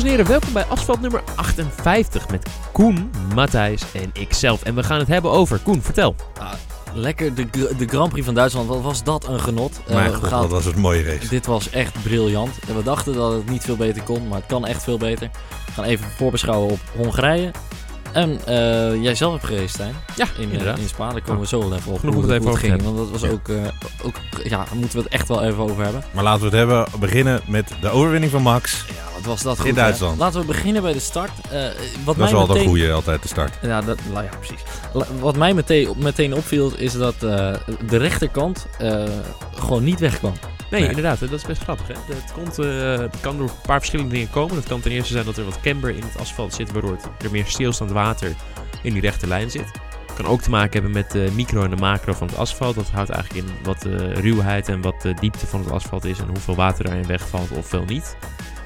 Dames en heren, welkom bij Asfalt nummer 58 met Koen, Matthijs en ikzelf. En we gaan het hebben over, Koen, vertel. Ah, lekker, de, de Grand Prix van Duitsland, wat was dat een genot. Eh, god, gaan- dat was een mooie race. Dit was echt briljant. En we dachten dat het niet veel beter kon, maar het kan echt veel beter. We gaan even voorbeschouwen op Hongarije. En eh, jij zelf hebt gereden, Stijn. Ja, In, inderdaad. in Spa, daar komen we zo wel even op. Genoeg hoe het hoe even ging. over te Want dat was Ja. ook, eh, ook, ja, daar moeten we het echt wel even over hebben. Maar laten we het hebben, beginnen met de overwinning van Max. Ja, wat was dat goed, In hè? Duitsland. Laten we beginnen bij de start. Eh, wat Dat mij is wel de meteen... goede altijd te start. Ja, dat, nou ja, precies. La- Wat mij meteen, meteen opviel is dat eh, de rechterkant eh, gewoon niet wegkwam. Nee, Nee. inderdaad, dat is best grappig. Hè? Het, komt, eh, kan door een paar verschillende dingen komen. Het kan ten eerste zijn dat er wat camber in het asfalt zit, waardoor er meer stilstaand water in die rechte lijn zit. Het kan ook te maken hebben met de micro en de macro van het asfalt. Dat houdt eigenlijk in wat de ruwheid en wat de diepte van het asfalt is en hoeveel water daarin wegvalt of wel niet.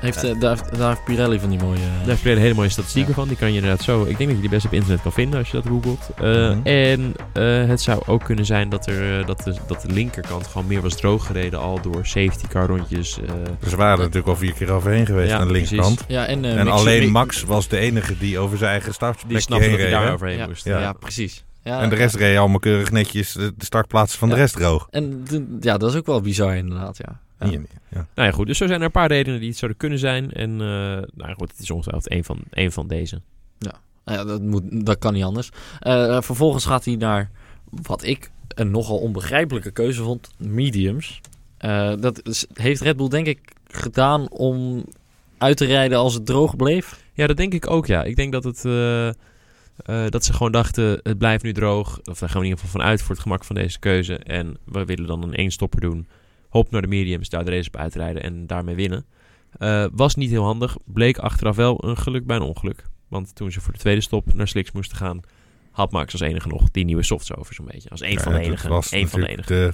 Heeft, eh, daar, heeft, daar heeft Pirelli van die mooie... Daar heb je een hele mooie statistieken Ja. van. Die kan je inderdaad zo. Ik denk dat je die best op internet kan vinden als je dat googelt. Eh, Mhm. En eh, het zou ook kunnen zijn dat, er, eh, dat, de, dat de linkerkant gewoon meer was drooggereden al door safety car rondjes. eh. Dus we waren er natuurlijk al vier keer overheen geweest Ja, aan de precies. linkerkant. ja, en, eh, En alleen Max was de enige die over zijn eigen die startplekje snapte heen hij reed. daar overheen Ja. moest. Ja, Ja. precies. Ja, En de rest reed allemaal keurig netjes de, startplaatsen van de rest droog. En ja, dat is ook wel bizar inderdaad, ja. Ja. Niet, ja. Nou ja, goed. Dus zo zijn er een paar redenen die het zouden kunnen zijn. En eh, nou ja, goed, het is ongetwijfeld een van, een van deze. Nou Ja, dat, moet, dat kan niet anders. Eh, vervolgens gaat hij naar wat ik een nogal onbegrijpelijke keuze vond, mediums. Eh, dat is- heeft Red Bull denk ik gedaan om uit te rijden als het droog bleef. Ja, dat denk ik ook, ja. Ik denk dat, het, eh, eh, dat ze gewoon dachten, het blijft nu droog. Of daar gaan we in ieder geval vanuit voor het gemak van deze keuze. En we willen dan een één stopper doen. Hop naar de mediums, daar de race op uitrijden en daarmee winnen. Eh, was niet heel handig. Bleek achteraf wel een geluk bij een ongeluk. Want toen ze voor de tweede stop naar Slicks moesten gaan... had Max als enige nog die nieuwe softs over zo'n beetje. Als één Ja, van de enige. was van de enige. de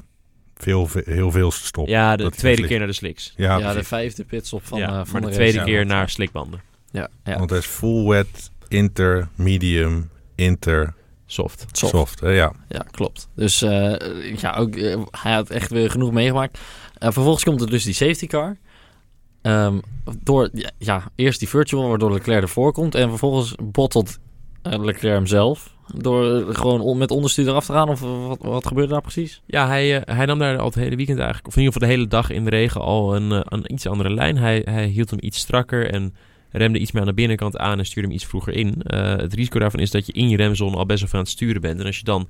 veel, heel veel stop. Ja, de tweede keer naar de Slicks. Ja, Ja, de vijfde pitstop van, ja, eh, maar van de, de, tweede race. keer naar slikbanden. Ja, ja. Want hij is full wet, inter, medium, inter, Soft. Soft. soft. hè, ja. Ja, klopt. Dus eh, ja, ook, hij had echt weer genoeg meegemaakt. Eh, vervolgens komt er dus die safety car. Ehm, door, ja, eerst die virtual, waardoor Leclerc ervoor komt. En vervolgens bottelt eh, Leclerc hem zelf. Door eh, gewoon on- met onderstuur eraf te gaan. Of wat, gebeurde daar precies? Ja, hij, eh, hij nam daar al het hele weekend eigenlijk, of in ieder geval de hele dag in de regen, al een, een iets andere lijn. Hij, hij hield hem iets strakker en remde iets meer aan de binnenkant aan en stuurde hem iets vroeger in. Het risico daarvan is dat je in je remzone al best wel aan het sturen bent. En als je dan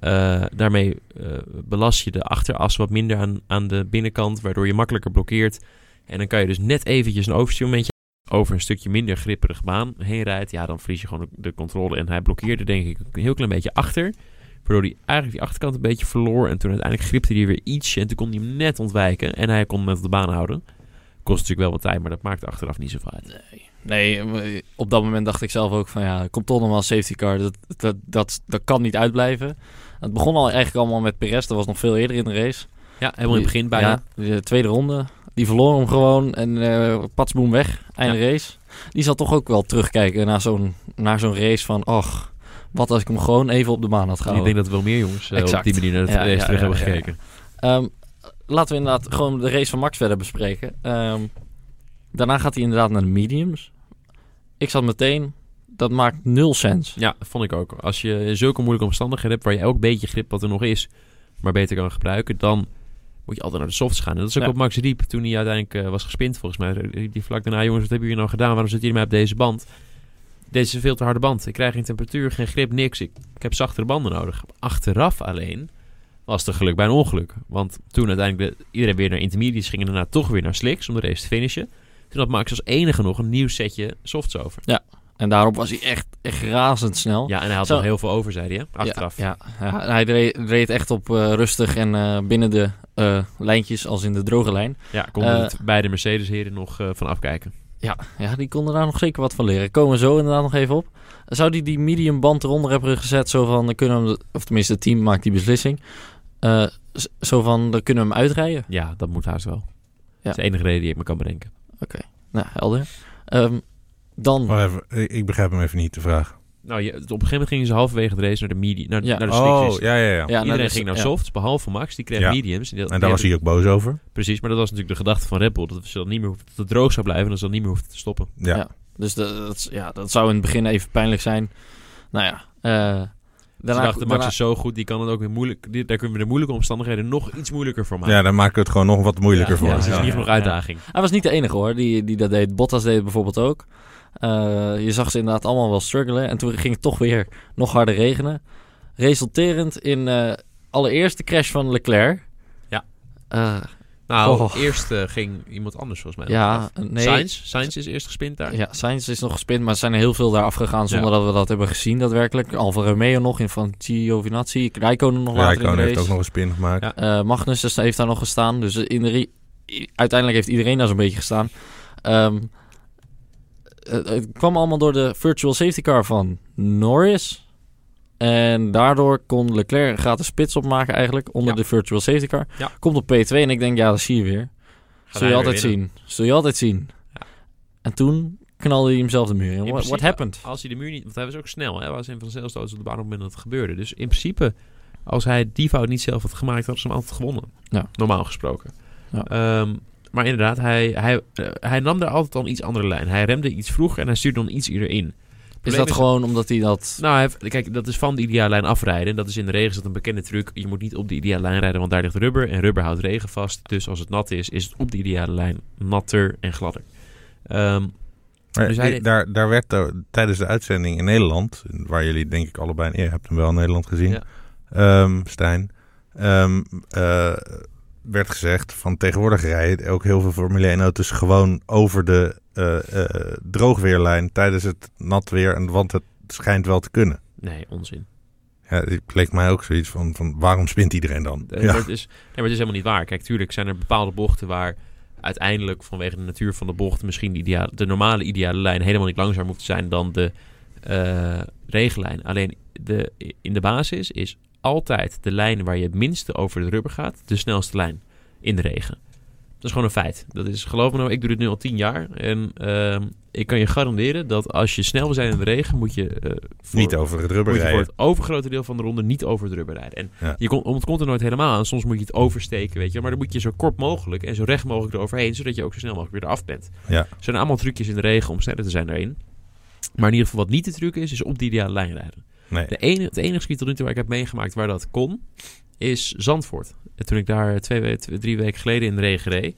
eh, daarmee eh, belast je de achteras wat minder aan, aan de binnenkant, waardoor je makkelijker blokkeert. En dan kan je dus net eventjes een overstuurmomentje over een stukje minder gripperig baan heen rijdt. Ja, dan verlies je gewoon de, controle. En hij blokkeerde denk ik een heel klein beetje achter. Waardoor hij eigenlijk die achterkant een beetje verloor. En toen uiteindelijk gripte hij weer ietsje. En toen kon hij hem net ontwijken. En hij kon hem net op de baan houden. Kost natuurlijk wel wat tijd, maar dat maakt achteraf niet zoveel uit. Nee, eh, op dat moment dacht ik zelf ook van ja, komt toch nog wel een safety car. Dat, dat, dat, dat kan niet uitblijven. Het begon al eigenlijk allemaal met Perez. Dat was nog veel eerder in de race. Ja, helemaal in het begin bijna. Ja, de tweede ronde. Die verloor hem gewoon en eh patsboom weg. Einde race. Die zal toch ook wel terugkijken naar zo'n, naar zo'n race van... Och, wat als ik hem gewoon even op de baan had ik gehouden. denk dat wel meer jongens eh, op die manier naar het Ja, race ja, terug ja, hebben ja, ja. gekeken. Ehm, laten we inderdaad gewoon de race van Max verder bespreken. Ehm, daarna gaat hij inderdaad naar de mediums. Ik zat meteen... Dat maakt nul sens. Ja, dat vond ik ook. Als je zulke moeilijke omstandigheden hebt waar je elk beetje grip wat er nog is, maar beter kan gebruiken, dan moet je altijd naar de softs gaan. En dat is ook Ja. wat Max riep toen hij uiteindelijk eh, was gespind volgens mij. Riep Die vlak daarna, jongens, wat hebben jullie nou gedaan? Waarom zitten jullie mij op deze band? Deze is een veel te harde band. Ik krijg geen temperatuur, geen grip, niks. Ik, ik heb zachtere banden nodig. Achteraf alleen was het een geluk bij een ongeluk. Want toen uiteindelijk de, iedereen weer naar intermediates ging en daarna toch weer naar slicks om de race te finishen. Toen had Max als enige nog een nieuw setje softs over. En daarop was hij echt, echt razendsnel. Ja, en hij had nog heel veel over, zei hij, hè? Achteraf. Ja, ja, ja. hij reed, reed echt op eh, rustig en eh, binnen de eh, lijntjes als in de droge lijn. Ja, konden het beide Mercedes-heren nog van afkijken. Ja, ja, die konden daar nog zeker wat van leren. Komen we zo inderdaad nog even op. Zou die die medium band eronder hebben gezet, zo van, dan kunnen we hem, of tenminste het team maakt die beslissing, Eh, zo van, dan kunnen we hem uitrijden? Ja, dat moet haast wel. Ja. Dat is de enige reden die ik me kan bedenken. Nou, helder. Ehm, dan, Maar even, ik, begrijp hem even niet, de vraag. Nou, je, op een gegeven moment gingen ze halverwege de race naar de, medi naar, Ja. naar de Oh, ja, ja, ja. Ja, nou, Iedereen dus- ging naar ja. softs, behalve Max. Die kreeg Ja. mediums. En, die- En daar was hij ook boos over. Precies, maar dat was natuurlijk de gedachte van Red Bull. Dat ze dan niet meer dat het droog zou blijven en dat ze dan niet meer hoefden te stoppen. Ja. Ja. Dus dat, ja, dat zou in het begin even pijnlijk zijn. Nou ja, eh, Ze daarna, dachten, Max daarna- is zo goed, die kan het ook weer moeilijk... Die, daar kunnen we de moeilijke omstandigheden nog iets moeilijker voor maken. Ja, dan maken we het gewoon nog wat moeilijker Ja, voor Ja, hem. dus het is niet genoeg uitdaging. Hij was niet de enige hoor, die, die dat deed. Bottas deed het bijvoorbeeld ook. Eh, je zag ze inderdaad allemaal wel struggelen. En toen ging het toch weer nog harder regenen. Resulterend in eh allereerst de crash van Leclerc. Ja. Eh, Nou, Oh. eerst eh, ging iemand anders volgens mij. ja, nee. Sainz. Sainz is eerst gespind daar. Ja, Sainz is nog gespind, maar er zijn er heel veel daar afgegaan zonder Ja. dat we dat hebben gezien daadwerkelijk. Alfa Romeo nog in van Giovinazzi, Rijkonen nog later Rijkonen heeft race. ook nog een spin gemaakt. Ja. Eh, Magnus heeft daar nog gestaan. Dus in de uiteindelijk heeft iedereen daar zo'n beetje gestaan. Ehm, het, het kwam allemaal door de virtual safety car van Norris. En daardoor kon Leclerc een gratis spits opmaken eigenlijk onder Ja. de virtual safety car. Ja. Komt op P2 en ik denk, ja, dat zie je weer. Gaat Zul je altijd zien. Zul je altijd zien. Ja. En toen knalde hij hem zelf de muur in. In What, happened? Als hij de muur niet... Want hij was ook snel. Hij was een van auto's op de baan op het moment dat het gebeurde. Dus in principe, als hij die fout niet zelf had gemaakt, hadden ze hem altijd gewonnen. Ja. Normaal gesproken. Ehm, maar inderdaad, hij, hij, eh, hij nam daar altijd al een iets andere lijn. Hij remde iets vroeger en hij stuurde dan iets eerder in. Is dat gewoon omdat hij dat... Nou, heeft- kijk, dat is van de ideale lijn afrijden. En dat is in de regen is dat een bekende truc. Je moet niet op de ideale lijn rijden, want daar ligt rubber. En rubber houdt regen vast. Dus als het nat is, is het op de ideale lijn natter en gladder. Ehm, Maar Dus hij eh, daar, daar werd er tijdens de uitzending in Nederland, waar jullie denk ik allebei, je hebt hem wel in Nederland gezien, Ja. ehm, Stijn, ehm, eh, werd gezegd van tegenwoordig rijden ook heel veel Formule 1 auto's gewoon over de eh, eh, droogweerlijn tijdens het nat weer, en, want het schijnt wel te kunnen. nee, onzin. Ja, het leek mij ook zoiets van, van waarom spint iedereen dan? Eh, Ja. maar, het is, nee, maar het is helemaal niet waar. Kijk, tuurlijk zijn er bepaalde bochten waar uiteindelijk vanwege de natuur van de bocht misschien de, ideale, de normale ideale lijn helemaal niet langzamer te zijn dan de regenlijn. Alleen de, in de basis is altijd de lijn waar je het minste over de rubber gaat, de snelste lijn in de regen. Dat is gewoon een feit. Dat is, geloof me nou, ik doe dit nu al tien jaar. En ehm, ik kan je garanderen dat als je snel wil zijn in de regen, moet je, eh, voor, Niet over het rubber je voor rijden. het overgrote deel van de ronde niet over het rubber rijden. En Ja. je komt, het komt er nooit helemaal aan. Soms moet je het oversteken, weet je. Maar dan moet je zo kort mogelijk en zo recht mogelijk eroverheen, zodat je ook zo snel mogelijk weer eraf bent. Ja. Er zijn allemaal trucjes in de regen om sneller te zijn daarin. Maar in ieder geval wat niet de truc is, is op die ideale lijn rijden. Nee. De enige, het enige circuit tot nu toe waar ik heb meegemaakt waar dat kon, is Zandvoort. En toen ik daar twee, we- twee- drie weken geleden in de regen reed.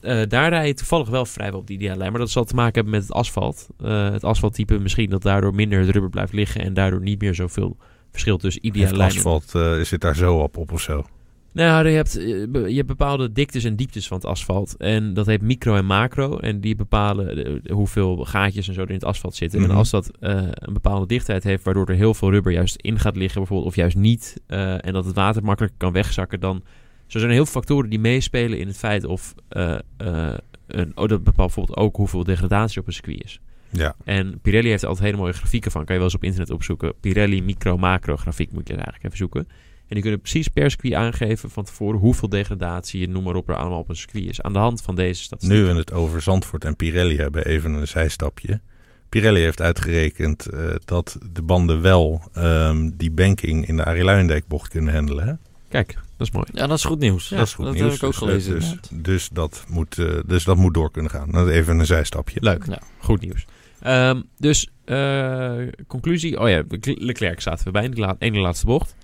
eh, daar rij je toevallig wel vrijwel op die ideale lijn. Maar dat zal te maken hebben met het asfalt. Eh, het asfalttype misschien dat daardoor minder het rubber blijft liggen. En daardoor niet meer zoveel verschil tussen ideale Het lijnen. asfalt eh, zit daar zo op, op of zo. Nou, je hebt, eh, je hebt bepaalde diktes en dieptes van het asfalt. En dat heet micro en macro. En die bepalen eh, hoeveel gaatjes en zo er in het asfalt zitten. Mhm. En als dat eh, een bepaalde dichtheid heeft, waardoor er heel veel rubber juist in gaat liggen, bijvoorbeeld, of juist niet, eh, en dat het water makkelijk kan wegzakken, dan. Zo zijn er heel veel factoren die meespelen in het feit of. eh, eh, een, oh, dat bepaalt bijvoorbeeld ook hoeveel degradatie op een circuit is. Ja, En Pirelli heeft er altijd hele mooie grafieken van. Kan je wel eens op internet opzoeken. Pirelli micro-macro grafiek moet je eigenlijk even zoeken. En die kunnen precies per circuit aangeven van tevoren hoeveel degradatie, noem maar op, er allemaal op een circuit is. Aan de hand van deze statistieken. Nu we het over Zandvoort en Pirelli hebben, even een zijstapje. Pirelli heeft uitgerekend eh, dat de banden wel ehm, die banking in de Arie Luijendijk-bocht kunnen handelen. Hè? Kijk, dat is mooi. Ja, dat is goed nieuws. dat is goed dat nieuws. heb ik ook dus, gelezen. Dus, dus, dat moet, eh, dus dat moet door kunnen gaan. Dat is even een zijstapje. Leuk. Ja. Goed nieuws. Ehm, dus, eh, conclusie. Oh ja, Leclerc zaten we bij in la ene laatste bocht.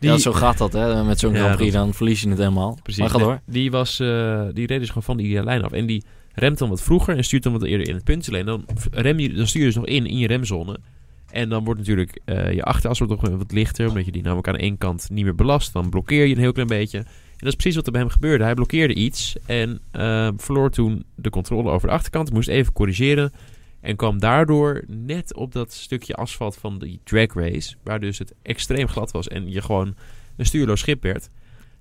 Die, Ja, zo gaat dat, hè. Met zo'n Ja, Grand Prix, dat- dan verlies je het helemaal. Precies. Maar ga Nee, door. Die, was, eh, die reed dus gewoon van de ideale lijn af. En die remt dan wat vroeger en stuurt dan wat eerder in het punt. Alleen dan, rem je, dan stuur je dus nog in in je remzone. En dan wordt natuurlijk eh, je achteras wordt nog wat lichter. Omdat je die namelijk aan één kant niet meer belast. Dan blokkeer je een heel klein beetje. En dat is precies wat er bij hem gebeurde. Hij blokkeerde iets en eh, verloor toen de controle over de achterkant. Moest even corrigeren. En kwam daardoor net op dat stukje asfalt van die drag race. Waar dus het extreem glad was. En je gewoon een stuurloos schip werd.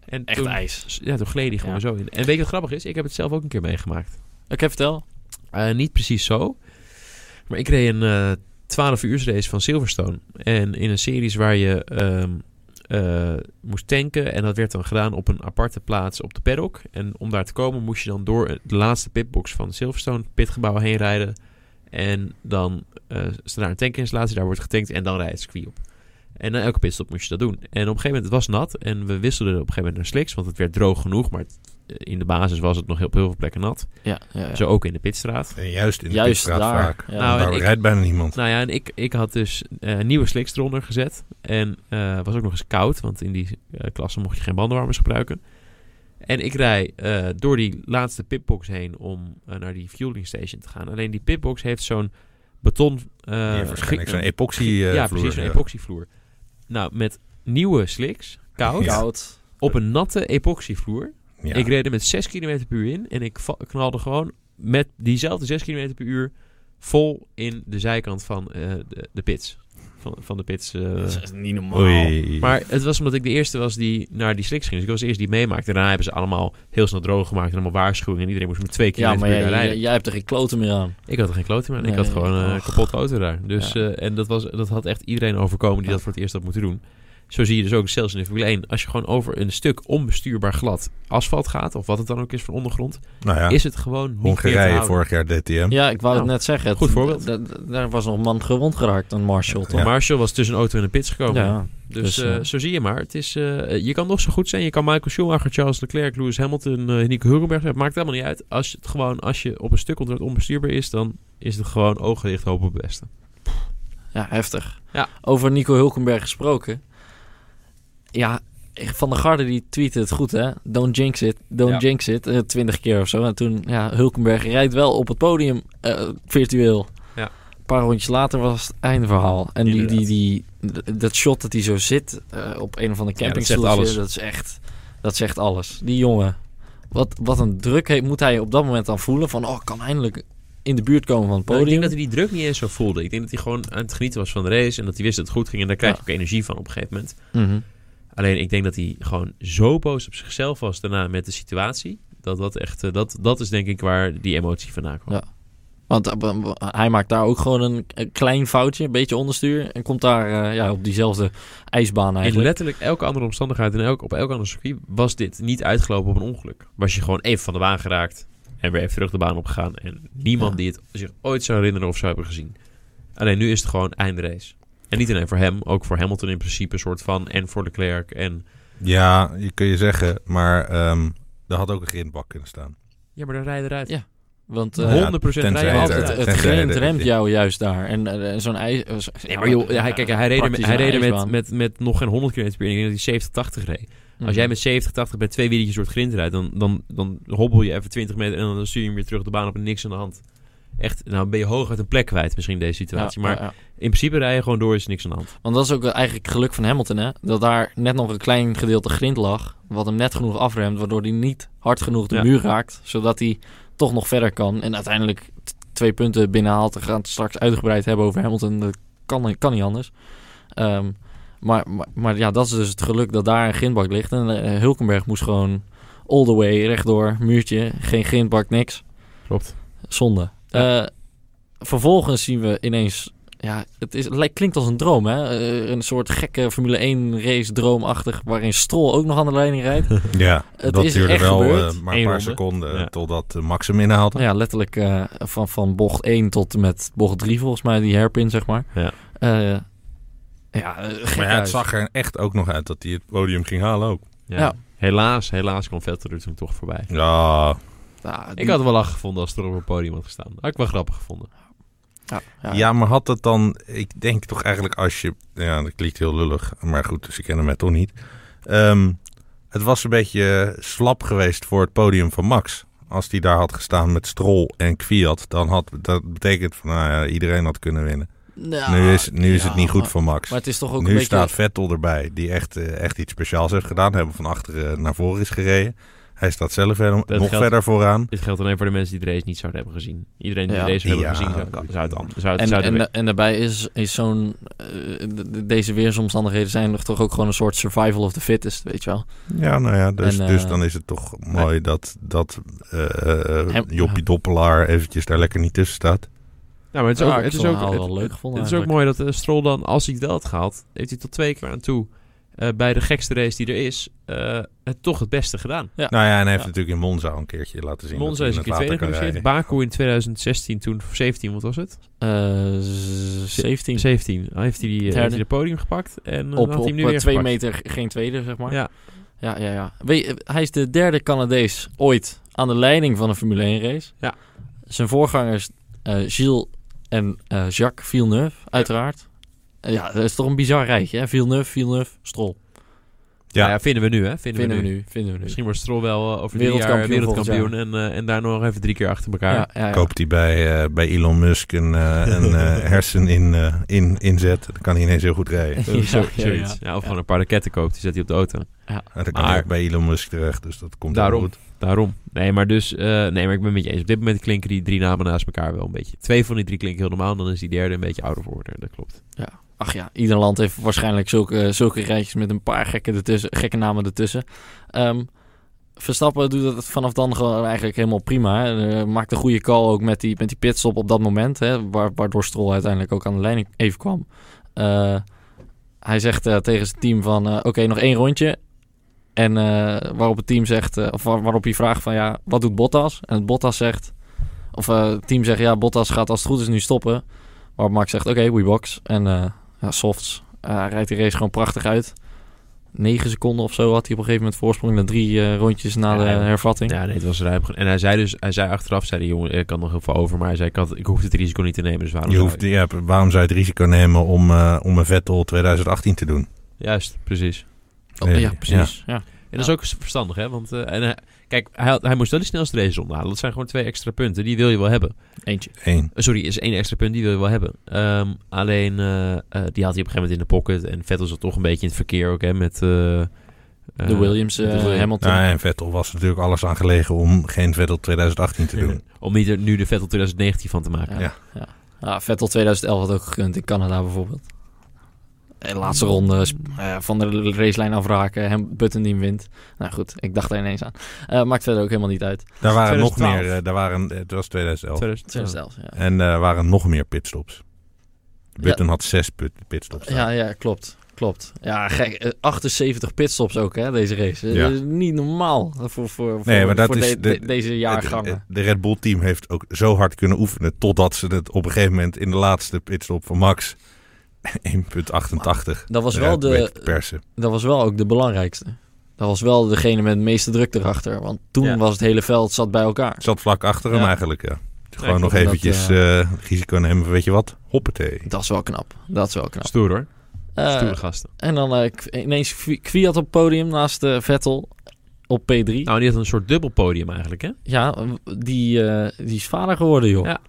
En Echt toen, ijs. ja, toen gleed hij gewoon Ja. zo in. En weet je wat grappig is? Ik heb het zelf ook een keer meegemaakt. Oké, vertel. Eh, niet precies zo. Maar ik reed een eh 12 uur race van Silverstone. En in een series waar je ehm, eh, moest tanken. En dat werd dan gedaan op een aparte plaats op de paddock. En om daar te komen moest je dan door de laatste pitbox van Silverstone pitgebouw heen rijden. En dan eh staat daar een tankinstallatie, daar wordt getankt en dan rijdt het circuit op. En na elke pitstop moest je dat doen. En op een gegeven moment, het was nat en we wisselden op een gegeven moment naar slicks, want het werd droog genoeg, maar het- eh, in de basis was het nog heel, op heel veel plekken nat. Ja, ja, ja. Zo ook in de pitstraat. En juist in de Juist pitstraat daar. vaak. Ja. Nou, daar ik- rijdt bijna niemand. Nou ja, en ik, ik had dus eh, nieuwe slicks eronder gezet. En eh was ook nog eens koud, want in die klasse mocht je geen bandenwarmers gebruiken. En ik rij eh, door die laatste pitbox heen om eh, naar die fueling station te gaan. Alleen die pitbox heeft zo'n beton... eh, waarschijnlijk gi- zo'n epoxy eh, ja, vloer, precies, een ja. epoxyvloer. Nou, met nieuwe slicks, koud, op een natte epoxyvloer. Ja. Ik reed er met 6 km per uur in en ik knalde gewoon met diezelfde 6 km per uur vol in de zijkant van eh, de, de pits. Van, van de pits. eh. Dat is niet normaal. Oei. Maar het was omdat ik de eerste was die naar die slicks ging. Dus ik was de eerste die meemaakte. Daarna hebben ze allemaal heel snel droog gemaakt en allemaal waarschuwingen. En iedereen moest met 2 km Ja, maar jij, jij, jij hebt er geen kloten meer aan. Ik had er geen klote meer aan. Ik Nee, had gewoon een och. kapotte auto daar. Dus, Ja. eh, en dat, was, dat had echt iedereen overkomen die Ja. dat voor het eerst had moeten doen. Zo zie je dus ook zelfs in de Formule 1. Als je gewoon over een stuk onbestuurbaar glad asfalt gaat, of wat het dan ook is van ondergrond, nou ja, is het gewoon niet meer te Hongarije vorig jaar DTM. Ja, ik wou Nou, het net zeggen. Het- goed voorbeeld. d- d- Daar was nog een man gewond geraakt, een Marshall. toch? Ja. Marshall was tussen een auto en een pits gekomen. Ja. Dus, Dus, eh, eh, zo zie je maar. Het is, eh, je kan nog zo goed zijn. Je kan Michael Schumacher, Charles Leclerc, Lewis Hamilton, Nico Hulkenberg. Het maakt helemaal niet uit. Als je, het gewoon, als je op een stuk onder het onbestuurbaar is, dan is het gewoon ogen dicht hopen op het beste. Ja, heftig. Ja. Over Nico Hulkenberg gesproken. Ja, Van der Garde die tweette het goed, hè? Don't jinx it, don't Ja. jinx it. eh, Twintig keer of zo. En toen, ja, Hulkenberg rijdt wel op het podium eh, virtueel. Ja. Een paar rondjes later was het einde verhaal. En die, die, die, dat shot dat hij zo zit eh, op een of andere Ja, dat zegt alles. dat is echt, dat zegt alles. Die jongen, wat, wat een druk heeft, moet hij op dat moment dan voelen van, oh, ik kan eindelijk in de buurt komen van het Nou, ik podium. denk dat hij die druk niet eens zo voelde. Ik denk dat hij gewoon aan het genieten was van de race. En dat hij wist dat het goed ging. En daar krijg je Ja. ook energie van op een gegeven moment. Mhm. Alleen ik denk dat hij gewoon zo boos op zichzelf was daarna met de situatie. Dat, dat, echt, eh, dat, dat is denk ik waar die emotie vandaan kwam. Ja. Want eh, hij maakt daar ook gewoon een, een klein foutje, een beetje onderstuur. En komt daar eh, ja, op diezelfde ijsbaan In eigenlijk. letterlijk elke andere omstandigheid en elk, op elk ander circuit was dit niet uitgelopen op een ongeluk. Was je gewoon even van de baan geraakt en weer even terug de baan opgegaan. En niemand Ja. die het zich ooit zou herinneren of zou hebben gezien. Alleen nu is het gewoon eindrace. En niet alleen voor hem, ook voor Hamilton in principe een soort van. En voor Leclerc. En Ja, je kun je zeggen, maar ehm er had ook een grindbak kunnen staan. ja, maar dan rijden eruit. Ja, Want Nou eh, ja, 100% tenzij rijden altijd het, het grind remt jou juist daar. En eh, zo'n ijs... eh, zo- Nee, maar joh, hij, kijk, hij reed, er met, hij reed er met, met, met nog geen 100 km per uur. Ik denk dat hij 70, 80 reed. Mhm. Als jij met 70, 80 bij twee wieltjes door het grind rijdt, dan, dan, dan hobbel je even 20 meter en dan stuur je hem weer terug de baan op en niks aan de hand. Echt, nou ben je hooguit een plek kwijt misschien in deze situatie. Ja, maar ja, ja. in principe rij je gewoon door, is niks aan de hand. Want dat is ook eigenlijk het geluk van Hamilton, hè? Dat daar net nog een klein gedeelte grind lag. Wat hem net genoeg afremt, waardoor hij niet hard genoeg de muur raakt. Zodat hij toch nog verder kan. En uiteindelijk twee punten binnenhaalt. We gaan het straks uitgebreid hebben over Hamilton. Dat kan, kan niet anders. Ehm, maar, maar, maar ja, dat is dus het geluk dat daar een grindbak ligt. En eh, Hulkenberg moest gewoon all the way, rechtdoor, muurtje. Geen grindbak, niks. Klopt. Zonde. Ja. Eh, vervolgens zien we ineens... Ja, het, is, het lijkt- klinkt als een droom, hè? Eh, een soort gekke Formule 1 race droomachtig... waarin Stroll ook nog aan de leiding rijdt. Ja, Het dat is duurde echt wel gebeurd. eh, maar een paar ronde. seconden Ja. totdat Max hem inhaalde. Nou ja, letterlijk eh, van, van bocht 1 tot en met bocht 3 volgens mij, die hairpin, zeg maar. Ja. Eh, ja, gek maar ja, het huis. zag er echt ook nog uit dat hij het podium ging halen ook. Ja. Ja. Helaas, helaas kwam Vettel er toen toch voorbij. Ja, Ja, die- Ik had het wel lachen gevonden als het er op het podium had gestaan. Had ik wel grappig gevonden. ja, ja. ja, maar had het dan... Ik denk toch eigenlijk als je... Ja, dat klinkt heel lullig. Maar goed, ze kennen mij toch niet. Ehm, het was een beetje slap geweest voor het podium van Max. Als die daar had gestaan met Stroll en Kwiat, dan had dat betekent van nou ja, iedereen had kunnen winnen. Nou, nu is, nu is ja, het niet goed maar- voor Max. Maar het is toch ook nu een beetje... staat Vettel erbij, die echt, eh, echt iets speciaals heeft gedaan. Hebben van achteren naar voren is gereden. Hij staat zelf verder, nog geldt- verder vooraan. Dit geldt alleen voor de mensen die de race niet zouden hebben gezien. Iedereen die Ja. de race hebben Ja, gezien, zou, zou het dan. Zou het, En, zou het- en, en daarbij is, is zo'n... eh, de- de- deze weersomstandigheden zijn nog toch ook gewoon een soort survival of the fittest, weet je wel. Ja, nou ja, dus, En, eh, dus dan is het toch mooi dat, dat Hem- Joppie Doppelaar eventjes daar lekker niet tussen staat. Nou, maar het is Ja, ook, het is ook, het het, wel leuk gevonden het is ook mooi dat uh, Stroll dan, als hij het wel had gehaald, heeft hij tot twee keer aan toe eh, bij de gekste race die er is, eh, het toch het beste gedaan. Nou ja, en hij heeft Ja. natuurlijk in Monza al een keertje laten zien. Monza dat is hij een in keer tweede. Baku in 2016 toen, of 17, wat was het? Eh, z- 17. 17. Dan heeft hij, die, eh, heeft hij de podium gepakt en Op, had hij nu eh, weer twee gepakt. meter geen tweede, zeg maar. Ja, Ja, ja, ja. Weet, je, hij is de derde Canadees ooit aan de leiding van een Formule 1 race. Ja. Zijn voorgangers eh, Gilles en eh, Jacques Villeneuve, uiteraard. Eh, ja, dat is toch een bizar rijtje, hè? Villeneuve, Villeneuve, Stroll. Ja. Nou ja, vinden we nu, hè? Vinden, Vinden we we nu. vinden we nu. Misschien wordt Stroll wel eh, over drie jaar Wereldkampioen wereldkampioen en, eh, en daar nog even drie keer achter elkaar. Ja, ja, ja. Koopt hij bij, eh, bij Elon Musk een, eh, een eh, hersen in, eh, in, inzet. Dan kan hij ineens heel goed rijden. Ja, zo- ja, zoiets. ja. Ja, of gewoon een paar raketten koopt, die zet hij op de auto. En dan kan Maar- hij ook bij Elon Musk terecht. Dus dat komt Daarom. goed. Daarom. Nee, maar dus, eh, nee, maar ik ben het met je eens. Op dit moment klinken die drie namen naast elkaar wel een beetje. Twee van die drie klinken heel normaal, dan is die derde een beetje ouder geworden. Dat klopt. Ach ja, ieder land heeft waarschijnlijk zulke, zulke rijtjes met een paar gekke, ertussen, gekke namen ertussen. Ehm, Verstappen doet het vanaf dan gewoon eigenlijk helemaal prima. Hè. Eh, maakt een goede call ook met die, met die pitstop op dat moment. Hè, wa- waardoor Stroll uiteindelijk ook aan de leiding even kwam. Eh, hij zegt eh, tegen zijn team van... eh, Oké, nog één rondje. En eh, waarop het team zegt... eh, of waar- waarop hij vraagt van... Ja, wat doet Bottas? En het Bottas zegt... Of eh, het team zegt... Ja, Bottas gaat als het goed is nu stoppen. Waarop Max zegt... Oké, we box. En eh, ja, softs. Eh, hij rijdt die race gewoon prachtig uit. 9 seconden of zo had hij op een gegeven moment voorsprong. Na drie eh, rondjes na Ja, de hervatting. Ja, nee, het was ruim. En hij zei dus, hij zei achteraf, zei de jongen, ik kan nog heel veel over, maar hij zei, ik, had, ik hoef het risico niet te nemen, dus waarom Je zou hoeft, ik? ja, waarom zou je het risico nemen om, eh, om een Vettel 2018 te doen? Juist, precies. Oh, Nee, ja, precies. Ja. En dat is ook verstandig, hè? Want eh, en, hij- kijk, hij, had- hij moest wel die snelste race onderhalen. Dat zijn gewoon twee extra punten. Die wil je wel hebben. Eentje. Eén. Eh, sorry, is één extra punt. Die wil je wel hebben. Ehm, alleen, eh, eh, die had hij op een gegeven moment in de pocket. En Vettel zat toch een beetje in het verkeer ook, hè? Met... eh, eh, De Williams, eh, de- Hamilton. Nou, en Vettel was natuurlijk alles aan gelegen om geen Vettel 2018 te doen. Om niet er nu de Vettel 2019 van te maken. Ja. Ja. ja. Ja, Vettel 2011 had ook gekund in Canada bijvoorbeeld. En laatste ronde eh, van de racelijn afraken. Hem Button die hem wint. Nou goed, ik dacht er ineens aan. Eh, maakt verder ook helemaal niet uit. Daar waren nog 2012. meer, eh, daar waren, het was 2011. 2012. 2011, ja. En er waren nog meer pitstops. Button had zes pit, pitstops. Ja, ja, klopt. Klopt. Ja, gek. eh, 78 pitstops ook, hè, deze race. Eh, Ja. Dat is niet normaal voor, voor, voor, Nee, maar dat voor is de- de- de- deze jaargangen. Het- De Red Bull team heeft ook zo hard kunnen oefenen totdat ze het op een gegeven moment in de laatste pitstop van Max 1.88 Dat was wel de, persen. dat was wel ook de belangrijkste. Dat was wel degene met de meeste druk erachter. Want toen Ja. was het hele veld zat bij elkaar. Het zat vlak achter hem Ja. eigenlijk, ja. Gewoon nog vond dat, eventjes eh, risico nemen van, weet je wat, hoppatee. Dat is wel knap. Dat is wel knap. Stoer hoor. Eh, Stoere gasten. en dan eh, K- ineens Kwiat op het podium naast eh, Vettel op P3. Nou, die had een soort dubbel podium eigenlijk, hè? Ja, die, eh, die is vader geworden, joh. Ja.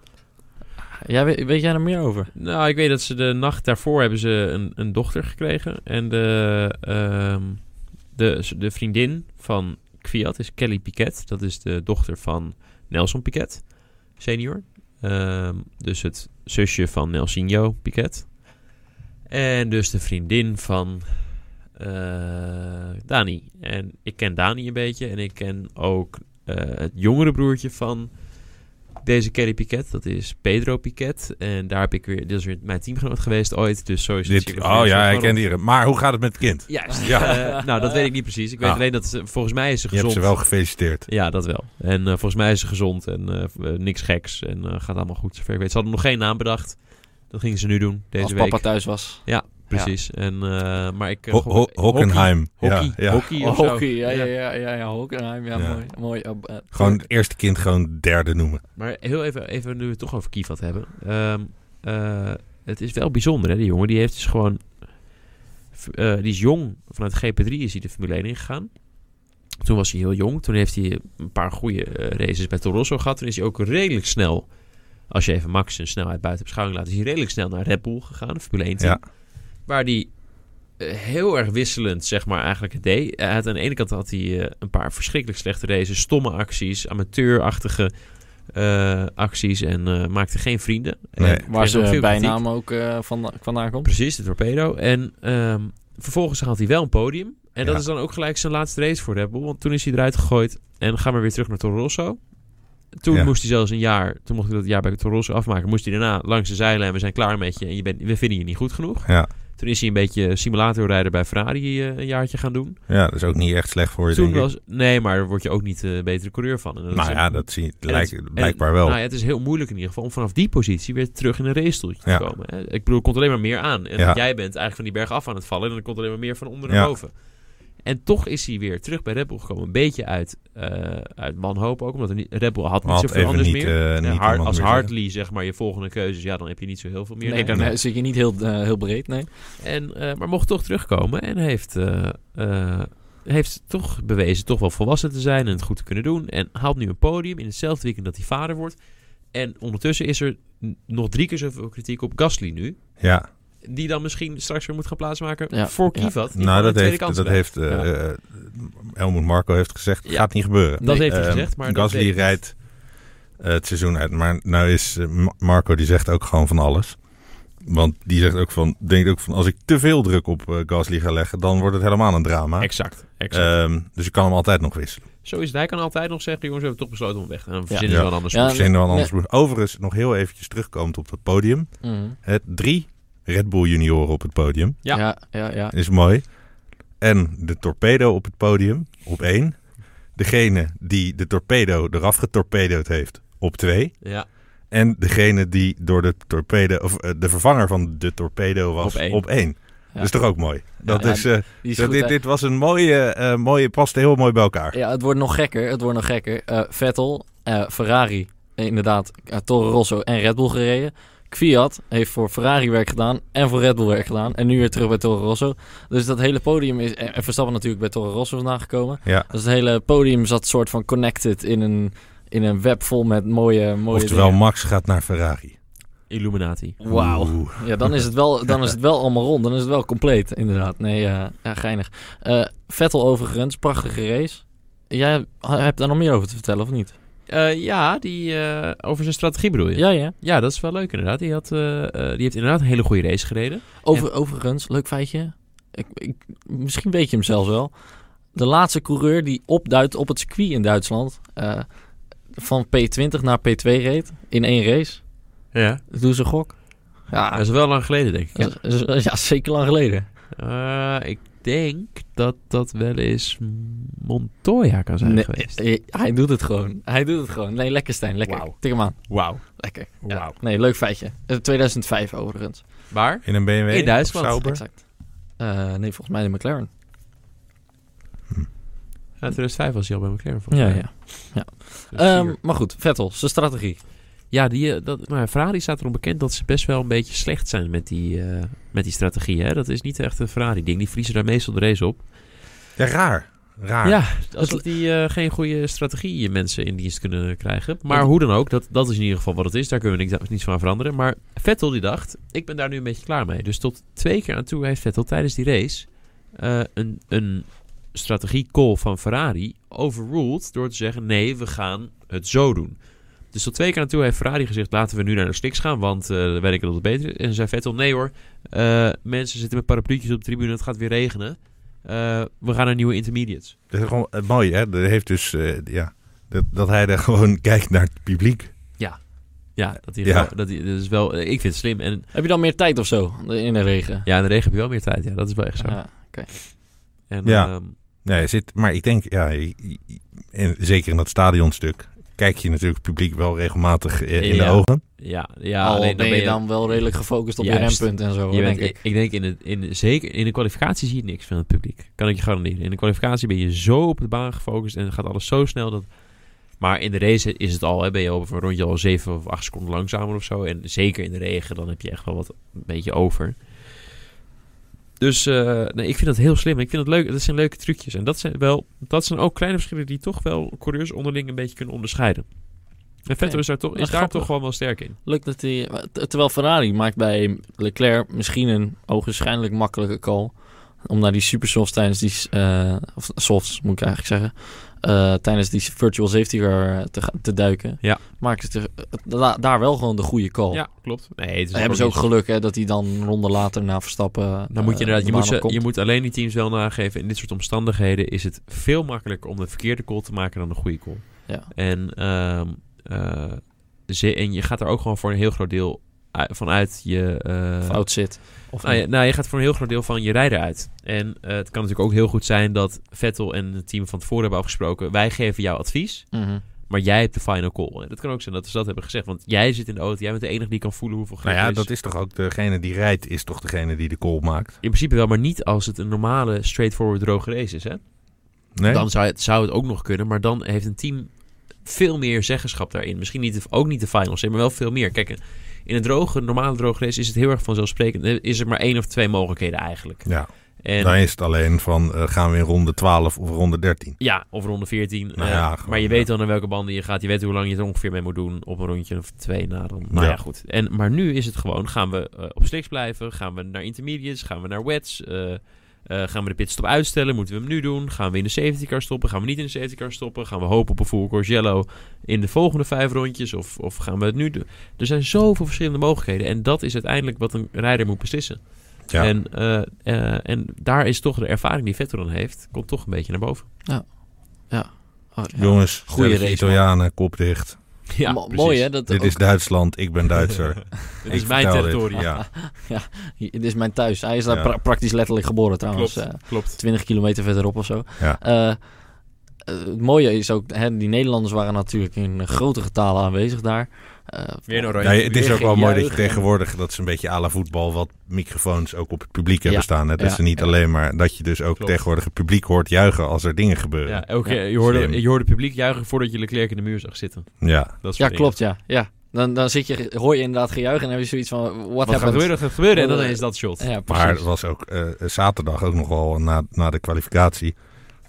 Jij, weet, jij er meer over? Nou, ik weet dat ze de nacht daarvoor hebben ze een, een dochter gekregen. En de, ehm, de, de vriendin van Kwiat is Kelly Piquet. Dat is de dochter van Nelson Piquet, senior. Ehm, dus het zusje van Nelsinho Piquet. En dus de vriendin van eh, Dani. En ik ken Dani een beetje. En ik ken ook eh, het jongere broertje van deze Kelly Piquet. Dat is Pedro Piquet. En daar heb ik weer... Dit is weer mijn teamgenoot geweest ooit. Dus zo is het Dit, oh ja, ik ken die. Maar hoe gaat het met het kind? Juist. Ja. Eh, nou, dat weet ik niet precies. Ik weet Ah. alleen dat ze, volgens mij is ze Je gezond. hebt ze wel gefeliciteerd. Ja, dat wel. En eh, volgens mij is ze gezond en eh, niks geks. En eh, gaat allemaal goed, zover ik weet. Ze hadden nog geen naam bedacht. Dat gingen ze nu doen, deze Als week. papa thuis was. Precies. En, eh, maar ik... Ho- gewoon- ho- Hockenheim. Hockey. Ja, ja. Hockey of Oh, zo. hockey, ja, ja, ja, ja, ja, Hockenheim, ja, Ja. mooi. mooi eh, Gewoon het eerste kind gewoon derde noemen. Maar heel even, even nu we het toch over Kivat hebben. Ehm, eh, het is wel bijzonder, hè, die jongen. Die heeft dus gewoon... eh, die is jong. Vanuit GP3 is hij de Formule 1 ingegaan. Toen was hij heel jong. Toen heeft hij een paar goede races bij Toro Rosso gehad. Toen is hij ook redelijk snel... Als je even Max zijn snelheid buiten beschouwing laat... is hij redelijk snel naar Red Bull gegaan. Formule 1 team. Ja. Waar hij eh, heel erg wisselend, zeg maar, eigenlijk het deed. Hij had aan de ene kant had hij eh, een paar verschrikkelijk slechte races. Stomme acties. Amateurachtige eh, acties. En eh, maakte geen vrienden. Nee. En Waar veel bijnaam ook eh, van, vandaan komt. Precies, de torpedo. En ehm, vervolgens had hij wel een podium. En dat Ja. is dan ook gelijk zijn laatste race voor Red Bull. Want toen is hij eruit gegooid. En gaan we weer terug naar Toro Rosso. Toen Ja. moest hij zelfs een jaar, toen mocht hij dat jaar bij Toro Rosso afmaken. Moest hij daarna langs de zeilen en we zijn klaar met je. En je bent, we vinden je niet goed genoeg. Ja. Toen is hij een beetje simulatorrijder bij Ferrari eh, een jaartje gaan doen. Ja, dat is ook niet echt slecht voor je, Toen was, nee, maar daar word je ook niet eh betere coureur van. En dat is Nou ja, dat zie je en lijk- het- blijkbaar en- wel. Nou ja, het is heel moeilijk in ieder geval om vanaf die positie weer terug in een racestoeltje te Ja. komen. Hè. Ik bedoel, er komt alleen maar meer aan. En jij bent eigenlijk van die berg af aan het vallen en dan komt alleen maar meer van onder naar boven. En toch is hij weer terug bij Red Bull gekomen. Een beetje uit, eh, uit wanhoop ook. Omdat niet, Red Bull had niet Had zoveel anders niet, meer. eh, Hard- als Hartley zeg maar je volgende keuzes, ja, dan heb je niet zo heel veel meer. Nee, dan Nee. eh, zit je niet heel, heel breed, nee. En, eh, maar mocht toch terugkomen en heeft, eh, eh, heeft toch bewezen toch wel volwassen te zijn en het goed te kunnen doen. En haalt nu een podium in hetzelfde weekend dat hij vader wordt. En ondertussen is er nog drie keer zoveel kritiek op Gasly nu. Ja, Die dan misschien straks weer moet gaan plaatsmaken Ja, voor. Kivat. nou dat heeft, dat heeft eh, Ja. eh, Marco heeft gezegd, Ja. gaat niet gebeuren. Dat Nee, heeft hij Ehm, gezegd, maar Gasly rijdt eh, het seizoen uit. Maar nou is Ma- Marco, die zegt ook gewoon van alles. Want die zegt ook van, denkt ook van, als ik te veel druk op eh, Gasly ga leggen, dan wordt het helemaal een drama. Exact. exact. Ehm, dus ik kan hem altijd nog wisselen. Zo is het. Hij kan altijd nog zeggen, jongens, we hebben toch besloten om weg. En dan Ja. verzinnen ze Ja. wel een ander Ja, spoor. Verzin er wel nee. anders. Overigens, nog heel eventjes terugkomend op het podium. Mhm. Het drie Red Bull junioren op het podium. Ja. ja, ja. ja. Is mooi. En de torpedo op het podium op één. Degene die de torpedo eraf getorpedoed heeft op twee. Ja. En degene die door de torpedo, of eh, de vervanger van de torpedo was Op op één. Ja. Dat is toch ook mooi? Dat Ja, is, eh, Die is dat- goed, dit, dit was een mooie, eh mooie, past heel mooi bij elkaar. Ja, het wordt nog gekker. Het wordt nog gekker. Eh, Vettel, eh, Ferrari, inderdaad, Toro Rosso en Red Bull gereden. Kvyat heeft voor Ferrari werk gedaan en voor Red Bull werk gedaan. En nu weer terug bij Toro Rosso. Dus dat hele podium is... En en Verstappen natuurlijk bij Toro Rosso vandaan gekomen. Ja. Dus het hele podium zat soort van connected in een, in een web vol met mooie, mooie Oftewel, dingen. Max gaat naar Ferrari. Illuminati. Wauw. Ja, dan is, het wel, dan is het wel allemaal rond. Dan is het wel compleet, inderdaad. Nee, eh, ja, geinig. Eh, Vettel overigens, prachtige race. Jij hebt daar nog meer over te vertellen, of niet? Eh, ja, die, eh, over zijn strategie bedoel je? Ja, ja. Ja, dat is wel leuk inderdaad. Die, had, eh, die heeft inderdaad een hele goede race gereden. Over, Overigens, leuk feitje. Ik, ik, misschien weet je hem zelfs wel. De laatste coureur die opduikt op het circuit in Duitsland... van P20 naar P2 reed in één race. Ja. Doe ze gok. Ja, Dat is wel lang geleden, denk ik. Ja, dat ja, zeker lang geleden. Ik denk dat dat wel eens Montoya kan zijn Nee, geweest. eh, hij doet het gewoon. Hij doet het gewoon. Nee, lekker Stijn, lekker. Wauw. Tik hem aan. Wauw. Lekker. Ja. Wauw. Nee, leuk feitje. Eh, 2005 overigens. Waar? In een BMW? In Duitsland. Sauber? Exact. Eh, nee, volgens mij de McLaren. Ja, 2005 was hij al bij McLaren volgens Ja, mij. ja. ja. Dus Ehm, maar goed, Vettel, zijn strategie. Ja, die, eh, dat, maar Ferrari staat erom bekend dat ze best wel een beetje slecht zijn met die, eh, met die strategie. Hè? Dat is niet echt een Ferrari-ding. Die vriezen daar meestal de race op. Ja, raar. Raar. Ja, alsof die eh, geen goede strategie mensen in dienst kunnen krijgen. Maar Dat- hoe dan ook, dat, dat is in ieder geval wat het is. Daar kunnen we niks, niets van veranderen. Maar Vettel die dacht, ik ben daar nu een beetje klaar mee. Dus tot twee keer aan toe heeft Vettel tijdens die race eh, een, een strategie-call van Ferrari overruled door te zeggen, nee, we gaan het zo doen. Dus tot twee keer aan toe heeft Ferrari gezegd, laten we nu naar de slicks gaan, want eh dan weet ik dat het beter is. En zei Vettel, nee hoor, eh, mensen zitten met parapluutjes op de tribune, het gaat weer regenen. Eh, we gaan naar nieuwe intermediates. Dat is gewoon mooi, hè? Dat heeft dus, eh, ja, dat, dat hij daar gewoon kijkt naar het publiek. Ja, dat, hij Ja. Wel, dat, hij, dat is wel. Ik vind het slim. En Heb je dan meer tijd of zo in de regen? ja, in de regen heb je wel meer tijd. Ja, dat is wel echt zo. Ja. En, Ja. ehm, Nee, zit, maar ik denk, ja, en zeker in dat stadionstuk, kijk je natuurlijk het publiek wel regelmatig eh, in de ogen. ja, ja Al alleen ben dan je dan wel redelijk gefocust op Juist. je rempunt en zo, je denk bent, ik. ik. denk in de, in de- zeker in de kwalificatie zie je niks van het publiek. Kan ik je garanderen. In de kwalificatie ben je zo op de baan gefocust en gaat alles zo snel dat. Maar in de race is het al, hè, ben je over een rondje al 7 of 8 seconden langzamer of zo. En zeker in de regen, dan heb je echt wel wat een beetje over. Dus eh, nee, ik vind dat heel slim. Ik vind het leuk. Dat zijn leuke trucjes. En dat zijn wel, dat zijn ook kleine verschillen die toch wel coureurs onderling een beetje kunnen onderscheiden. En Vettel is daar, toch, is daar toch gewoon wel sterk in. Leuk dat hij... t- Terwijl Ferrari maakt bij Leclerc misschien een ogenschijnlijk makkelijke call. Om naar die supersofts tijdens die... eh, of softs, moet ik eigenlijk zeggen. Eh, tijdens die virtual safety car te, te duiken. Ja. Maken ze da- daar wel gewoon de goede call. Ja, klopt. Nee, het is hebben ze ook geluk hè, dat hij dan een ronde later na Verstappen... Dan moet je eh, inderdaad, je de moet, ze, je moet alleen die teams wel nageven. In dit soort omstandigheden is het veel makkelijker om een verkeerde call te maken dan een goede call. Ja. En, eh, ze, en je gaat er ook gewoon voor een heel groot deel vanuit je... eh, Fout zit. Of nou, ja, nou, je gaat voor een heel groot deel van je rijder uit. En eh, het kan natuurlijk ook heel goed zijn dat Vettel en het team van tevoren hebben afgesproken... wij geven jou advies, Mhm. maar jij hebt de final call. En dat kan ook zijn dat ze dat hebben gezegd. Want jij zit in de auto, jij bent de enige die kan voelen hoeveel grip Nou ja, is. dat is toch ook degene die rijdt, is toch degene die de call maakt? In principe wel, maar niet als het een normale, straightforward droge race is. Hè? Nee? Dan zou het, zou het ook nog kunnen, maar dan heeft een team veel meer zeggenschap daarin. Misschien niet de, ook niet de finals, maar wel veel meer. Kijk, in een droge, normale droge race is het heel erg vanzelfsprekend. Is er maar één of twee mogelijkheden eigenlijk. Ja, En dan is het alleen van eh, gaan we in ronde 12 of ronde 13. ja, of ronde 14. Nou eh, ja, gewoon, maar je weet dan naar welke banden je gaat. Je weet hoe lang je er ongeveer mee moet doen op een rondje of twee na dan. Nou ja, Ja. goed. En, maar nu is het gewoon, gaan we eh, op slicks blijven? Gaan we naar intermediates? Gaan we naar wets? Eh, gaan we de pitstop uitstellen? Moeten we hem nu doen? Gaan we in de safety car stoppen? Gaan we niet in de safety car stoppen? Gaan we hopen op een full course yellow in de volgende vijf rondjes? Of, of gaan we het nu doen? Er zijn zoveel verschillende mogelijkheden. En dat is uiteindelijk wat een rijder moet beslissen. Ja. En, eh, eh, en daar is toch de ervaring die Vettel dan heeft, komt toch een beetje naar boven. Oh, ja. Jongens, Goeie stelletje race, Italianen, kop dicht. Ja, Mo- precies. mooi hè? Dat Dit ook- is Duitsland, ik ben Duitser. Dit is Ik mijn territorium. Ja. Dit is mijn thuis. Hij is daar Ja. pra- praktisch letterlijk geboren trouwens. Klopt, eh, klopt. 20 kilometer verderop of zo. Ja. Eh, eh, het mooie is ook, hè, die Nederlanders waren natuurlijk in grote getalen aanwezig daar. Eh, Weer een Ja, het is ook wel mooi dat je tegenwoordig, dat is een beetje à la voetbal, wat microfoons ook op het publiek hebben Ja. staan. Hè? Dat Ja. ze niet Ja. alleen maar, dat je dus ook Klopt. tegenwoordig het publiek hoort juichen als er dingen gebeuren. Ja, Ja, elke, Ja, je, hoorde, slim. je hoorde het publiek juichen voordat je Leclerc in de muur zag zitten. Dat Ja, soort dingen. klopt, ja. ja. Dan, dan zit je, hoor je inderdaad gejuich en dan heb je zoiets van, what, Wat gaat happened? gebeuren, wat gaat gebeuren. En dan Eh, is dat shot. Ja, Maar het was ook eh, zaterdag ook nog wel na, na de kwalificatie.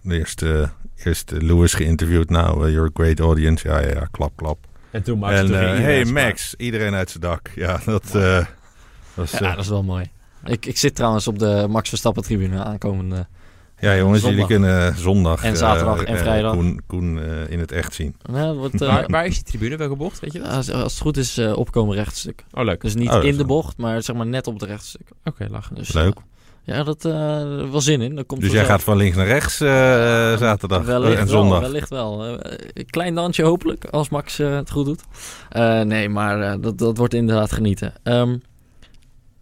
Eerst, eh eerst eh, Lewis geïnterviewd. Nou, eh, you're a great audience. Ja, ja, ja, klap, klap. En toen Max en toen eh, ging hey Max, iedereen uit zijn dak. Ja, dat eh, was... Ja, eh, dat is wel mooi. Ik, ik zit trouwens op de Max Verstappen tribune aankomende. ja, jongens, zondag. jullie kunnen zondag En eh, zaterdag en eh, vrijdag. Koen, Koen eh, in het echt zien. Nou, wordt, eh, Waar, waar is die tribune? Welke bocht? Weet je dat? als, als het goed is, eh, opkomen rechtstuk. Oh, leuk. Dus niet Oh, in de bocht, maar zeg maar net op het rechtstuk. Oké, lachen. Dus, Leuk. Ja, dat eh wel zin in. Dat komt Dus jij gaat van links naar rechts eh, zaterdag Wellicht en wel, zondag. wellicht wel. Eh, een klein dansje hopelijk, als Max het goed doet. Nee, maar dat, dat wordt inderdaad genieten. Ehm,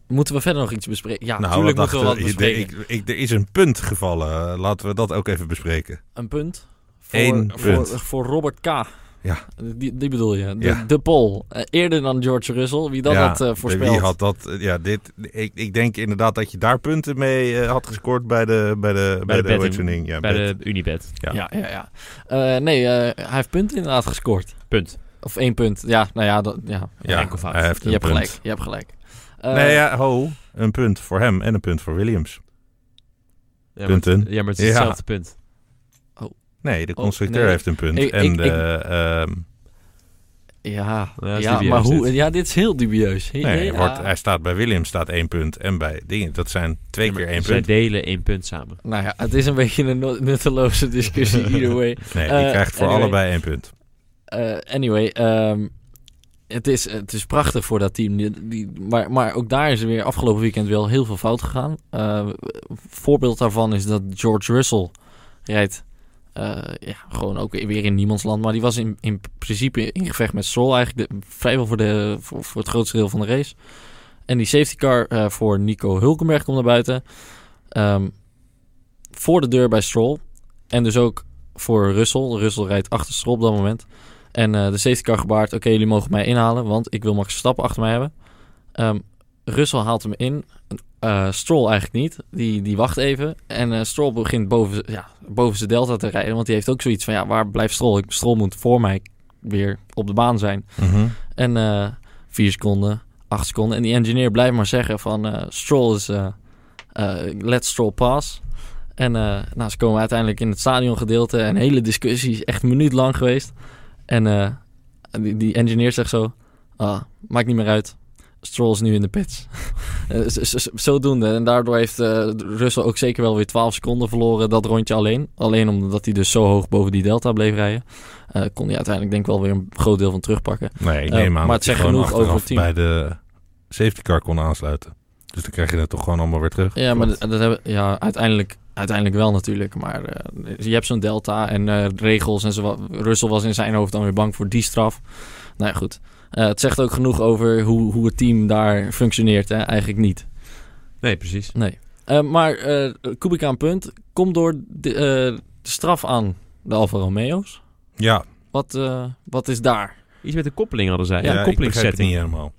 moeten we verder nog iets bespreken? Ja, nou, natuurlijk wat moeten we wat bespreken. ik, ik, er is een punt gevallen. Laten we dat ook even bespreken. Een punt. Voor, Eén voor, punt. Voor Robert K. Ja. Die, die bedoel je. De, Ja. de Pol. Eh, eerder dan George Russell. Wie dat Ja, had eh, voorspeld. Wie had dat? eh, Ja, dit, ik, ik denk inderdaad dat je daar punten mee eh, had gescoord bij de, bij de, bij de de, betting. Ja, Bij bet. de Unibet. Ja. Ja, ja, ja. Eh, nee, eh, hij heeft punten inderdaad gescoord. Punt. Of één punt. Ja, nou ja. Dat, ja. ja, hij heeft Je hebt punt. gelijk. Je hebt gelijk. Eh, nee, ja, ho. Een punt voor hem en een punt voor Williams. Ja, Punten. Maar, ja, maar het is Ja. hetzelfde punt. Nee, de Oh, constructeur nee. heeft een punt. Ik- en ik- de, ik- ehm, Ja, Ja, maar hoe? dit. Ja, dit is heel dubieus. nee, Ja. wordt, hij staat bij Williams staat één punt. En bij dingen, dat zijn twee keer één Zij punt. delen één punt samen. Nou ja, het is een beetje een nutteloze discussie, either way. Nee, je Eh, krijgt voor anyway. allebei één punt. Eh, anyway, ehm, het, is, het is prachtig voor dat team. Die, die- maar, maar ook daar is er weer afgelopen weekend wel heel veel fout gegaan. Eh, voorbeeld daarvan is dat George Russell rijdt. Eh, ja, gewoon ook weer in niemandsland. Maar die was in, in principe in gevecht met Stroll eigenlijk de, vrijwel voor, de, voor, voor het grootste deel van de race. En die safety car eh, voor Nico Hulkenberg komt naar buiten. Ehm, voor de deur bij Stroll. En dus ook voor Russell. Russell rijdt achter Stroll op dat moment. En eh, de safety car gebaard, oké, jullie mogen mij inhalen, want ik wil Max Verstappen achter mij hebben. Ehm Russell haalt hem in. Eh, Stroll eigenlijk niet. Die, die wacht even. En eh, Stroll begint boven, ja, boven zijn delta te rijden. Want die heeft ook zoiets van, ja, waar blijft Stroll? Stroll moet voor mij weer op de baan zijn. Mhm. En eh vier seconden, acht seconden. En die engineer blijft maar zeggen van Stroll is... Let Stroll pass. En nou, ze komen uiteindelijk in het stadiongedeelte. Een hele discussie is echt een minuut lang geweest. En die, die engineer zegt zo... Ah, maakt niet meer uit. Stroll is nu in de pits. Zodoende. En daardoor heeft uh, Russell ook zeker wel weer 12 seconden verloren dat rondje alleen. Alleen omdat hij dus zo hoog boven die delta bleef rijden. Uh, kon hij uiteindelijk denk ik wel weer een groot deel van terugpakken. Nee, ik neem uh, aan maar het zegt genoeg over het team. bij de safety car kon aansluiten. Dus dan krijg je het toch gewoon allemaal weer terug. Ja, maar dat, dat hebben, ja, uiteindelijk, uiteindelijk wel natuurlijk. Maar je hebt zo'n delta en regels en zo. Russell was in zijn hoofd dan weer bang voor die straf. Nou ja, goed. Eh, het zegt ook genoeg over hoe, hoe het team daar functioneert. Hè? Eigenlijk niet. Nee, precies. Nee. Eh, maar eh Kubica een punt. Komt door de, eh, de straf aan de Alfa Romeo's. Ja, Wat, eh, wat is daar? Iets met de koppeling hadden zij. ja, Ja, het niet helemaal.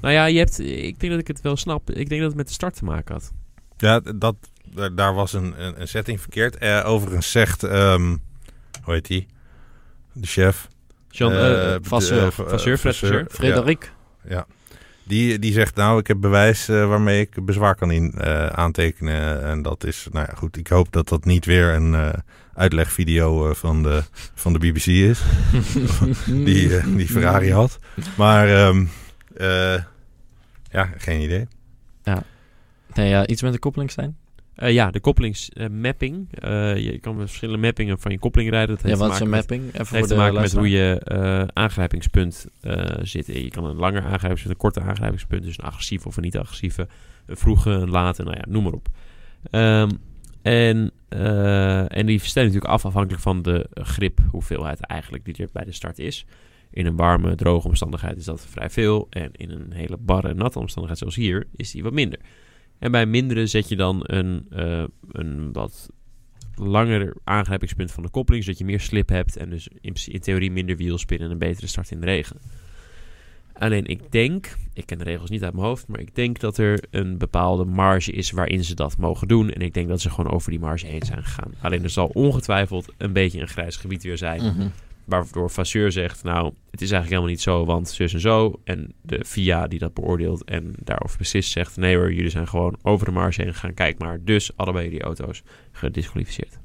Nou ja, je hebt, ik denk dat ik het wel snap. Ik denk dat het met de start te maken had. Ja, dat, daar- was een, een, een setting verkeerd. Eh, overigens zegt, ehm, hoe heet die? De chef. Jean, Vasseur, Vasseur. Vasseur. Frederik? Die, die zegt, nou, ik heb bewijs waarmee ik bezwaar kan in, eh, aantekenen. En dat is, nou ja, goed. Ik hoop dat dat niet weer een eh, uitlegvideo eh, van, de, van de BBC is. Die, die Ferrari had. Maar, ehm, eh, ja, geen idee. Nee, ja, iets met de koppeling zijn. Eh, ja, de koppelingsmapping. je kan met verschillende mappingen van je koppeling rijden. Dat Ja, heeft wat te is een met- mapping? Even heeft de te maken met hoe je eh, aangrijpingspunt eh, zit. Je kan een langer aangrijpingspunt, een korte aangrijpingspunt, dus een agressieve of een niet-agressieve, een vroege, een late, nou ja, noem maar op. Ehm, en, eh, en die stellen natuurlijk af afhankelijk van de grip, hoeveelheid eigenlijk die er bij de start is. In een warme, droge omstandigheid is dat vrij veel. En in een hele barre, natte omstandigheid zoals hier, is die wat minder. En bij mindere zet je dan een, eh, een wat langer aangrijpingspunt van de koppeling, zodat je meer slip hebt en dus in, in theorie minder wielspin en een betere start in de regen. Alleen ik denk, ik ken de regels niet uit mijn hoofd, maar ik denk dat er een bepaalde marge is waarin ze dat mogen doen. En ik denk dat ze gewoon over die marge heen zijn gegaan. Alleen er zal ongetwijfeld een beetje een grijs gebied weer zijn. Mhm. Waardoor Vasseur zegt, nou, het is eigenlijk helemaal niet zo, want zus en zo. En de FIA die dat beoordeelt en daarover beslist zegt, nee hoor, jullie zijn gewoon over de marge heen gegaan. Kijk maar, dus allebei die auto's gedisqualificeerd.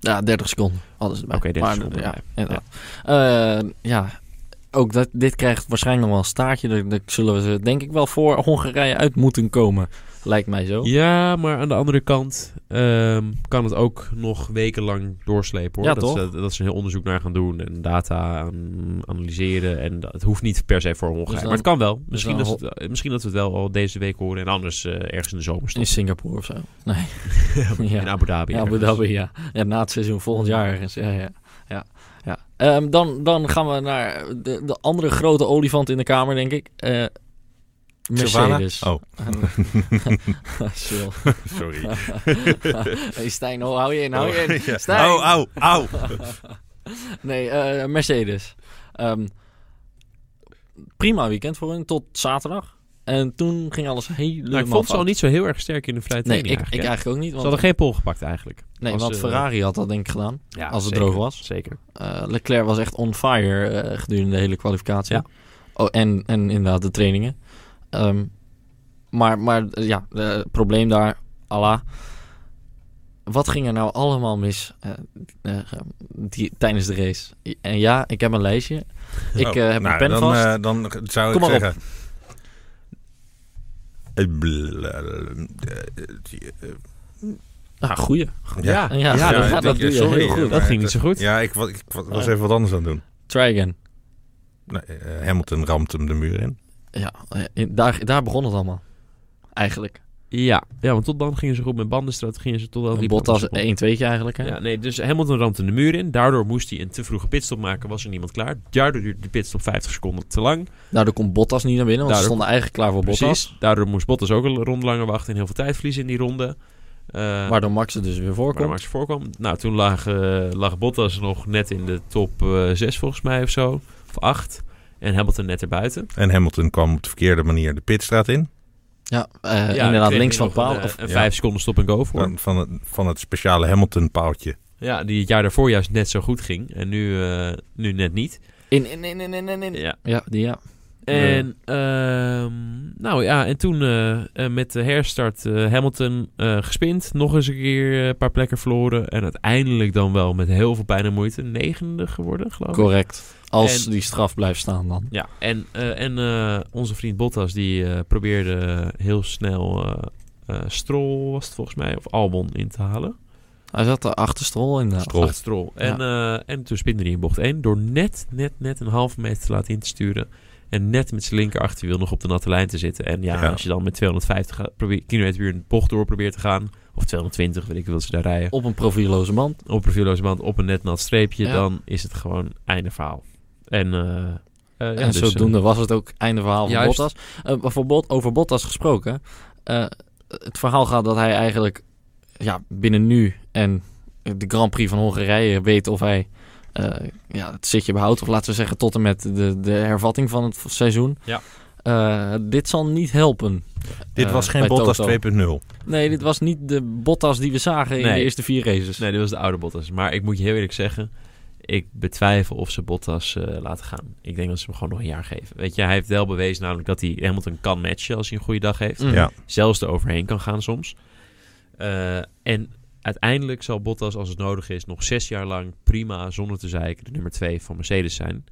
Ja, 30 seconden. Alles erbij. Oké, 30 Maar, seconden Ja, inderdaad. Eh, ja, ook dat, dit krijgt waarschijnlijk nog wel een staartje. Daar, daar zullen we denk ik wel voor Hongarije uit moeten komen. Lijkt mij zo. Ja, maar aan de andere kant ehm, kan het ook nog wekenlang doorslepen. Hoor. Ja, dat, toch? Ze, dat ze een heel onderzoek naar gaan doen en data aan analyseren. En dat, het hoeft niet per se voor Hongarije. dan- maar het kan wel. Misschien, dat we het, eh, misschien dat we het wel al deze week horen en anders eh, ergens in de zomer In. Singapore of zo. Nee. In ja. Abu Dhabi. Ja, Abu. Dhabi, ja. ja. Na het seizoen volgend jaar ergens. Ja, ja. ja, ja. Ehm, dan, dan gaan we naar de, de andere grote olifant in de kamer, denk ik. Eh Mercedes. Oh, sorry. hey Stijn, oh, hou je in, hou je in. Ja. Stijn. Oh, au, au. Nee, eh, Mercedes. Ehm, prima weekend voor hun, tot zaterdag. En toen ging alles helemaal Nou, ik vond ze al niet zo heel erg sterk in de vrije Nee, training ik, ik eigenlijk, hè. eigenlijk ook niet. Ze Want, hadden geen pol gepakt eigenlijk. nee, want eh, Ferrari had dat denk ik gedaan. Ja, Als het zeker, droog was. Zeker. Eh, Leclerc was echt on fire eh, gedurende de hele kwalificatie. Ja. Oh, en, en inderdaad de trainingen. Ehm, maar, maar eh, ja, eh, het probleem daar, Allah. Wat ging er nou allemaal mis eh, die, tijdens de race? En ja, ik heb een lijstje. Ik Oh, heb nou, een pen dan, vast. dan zou Kom ik maar op. zeggen... Eh, nou, goeie. Ja, Ja, Ja, ja, dat- dat, dat- doe je sorry, heel goed. Dat ging niet zo goed. Ja, ik, ik wa- was even wat anders aan het doen. Try again. Nee, Hamilton ramt hem de muur in. Ja, eh, in- daar, daar begon het allemaal. Eigenlijk. Ja, ja, want tot dan gingen ze goed met bandenstraat. Gingen ze tot wel Een drie Bottas. 1 2 eigenlijk. Hè? Ja, nee, dus Hamilton ramt de muur in. Daardoor moest hij een te vroege pitstop maken. Was er niemand klaar. Daardoor duurde de pitstop 50 seconden te lang. Daardoor komt Bottas niet naar binnen, want ze stonden eigenlijk klaar voor Bottas. Precies. Daardoor moest Bottas ook een ronde langer wachten en heel veel tijd verliezen in die ronde. Eh, Waardoor Max er dus weer voorkomt. Max voorkwam. Nou, toen lag, eh, lag Bottas nog net in de top 6 volgens mij of zo. Of 8. En Hamilton net erbuiten. En Hamilton kwam op de verkeerde manier de pitstraat in. Ja, eh, Ja, inderdaad, links van paal. Een, Of, een ja. 5 seconden stop en go voor. Van, van, het, van het speciale Hamilton paaltje. Ja, die het jaar daarvoor juist net zo goed ging. En nu, eh, nu net niet. in, in, in, in, in, in, in. Ja. Ja, die ja. En, ehm, nou ja, en toen eh, eh, met de herstart eh, Hamilton eh gespind. Nog eens een keer een paar plekken verloren. En uiteindelijk dan wel met heel veel pijn en moeite negende geworden, geloof ik. Correct. Als En- die straf blijft staan dan. Ja, en, en onze vriend Bottas die probeerde heel snel Stroll, was het volgens mij, of Albon in te halen. Hij zat er achter Stroll inderdaad. Stroll. Achter Stroll. En, en toen spinde hij in bocht 1 door net, net, net een halve meter te laten in te sturen. En net met zijn linker achterwiel nog op de natte lijn te zitten. En ja, Ja. als je dan met 250 gaat- probeer, kilometer per uur een bocht door probeert te gaan. Of 220, weet ik wil ze daar rijden. Op een profieloze band. Op een profieloze band, op een net nat streepje. Ja. Dan is het gewoon einde verhaal. En ja, en dus, zodoende was het ook einde verhaal van Juist. Bottas. Eh, Bot, over Bottas gesproken. eh, het verhaal gaat dat hij eigenlijk ja, binnen nu en de Grand Prix van Hongarije weet of hij eh, ja, het zitje behoudt. Of laten we zeggen tot en met de, de hervatting van het seizoen. Ja. Eh, dit zal niet helpen. Dit eh, was geen bij Bottas Toto. 2.0. Nee, dit was niet de Bottas die we zagen in Nee. de eerste vier races. Nee, dit was de oude Bottas. Maar ik moet je heel eerlijk zeggen, ik betwijfel of ze Bottas eh, laten gaan. Ik denk dat ze hem gewoon nog een jaar geven. Weet je, hij heeft wel bewezen namelijk dat hij Hamilton kan matchen als hij een goede dag heeft. Mm. Ja. Zelfs er overheen kan gaan soms. Eh, en uiteindelijk zal Bottas, als het nodig is, nog zes jaar lang prima, zonder te zeiken, de nummer twee van Mercedes zijn.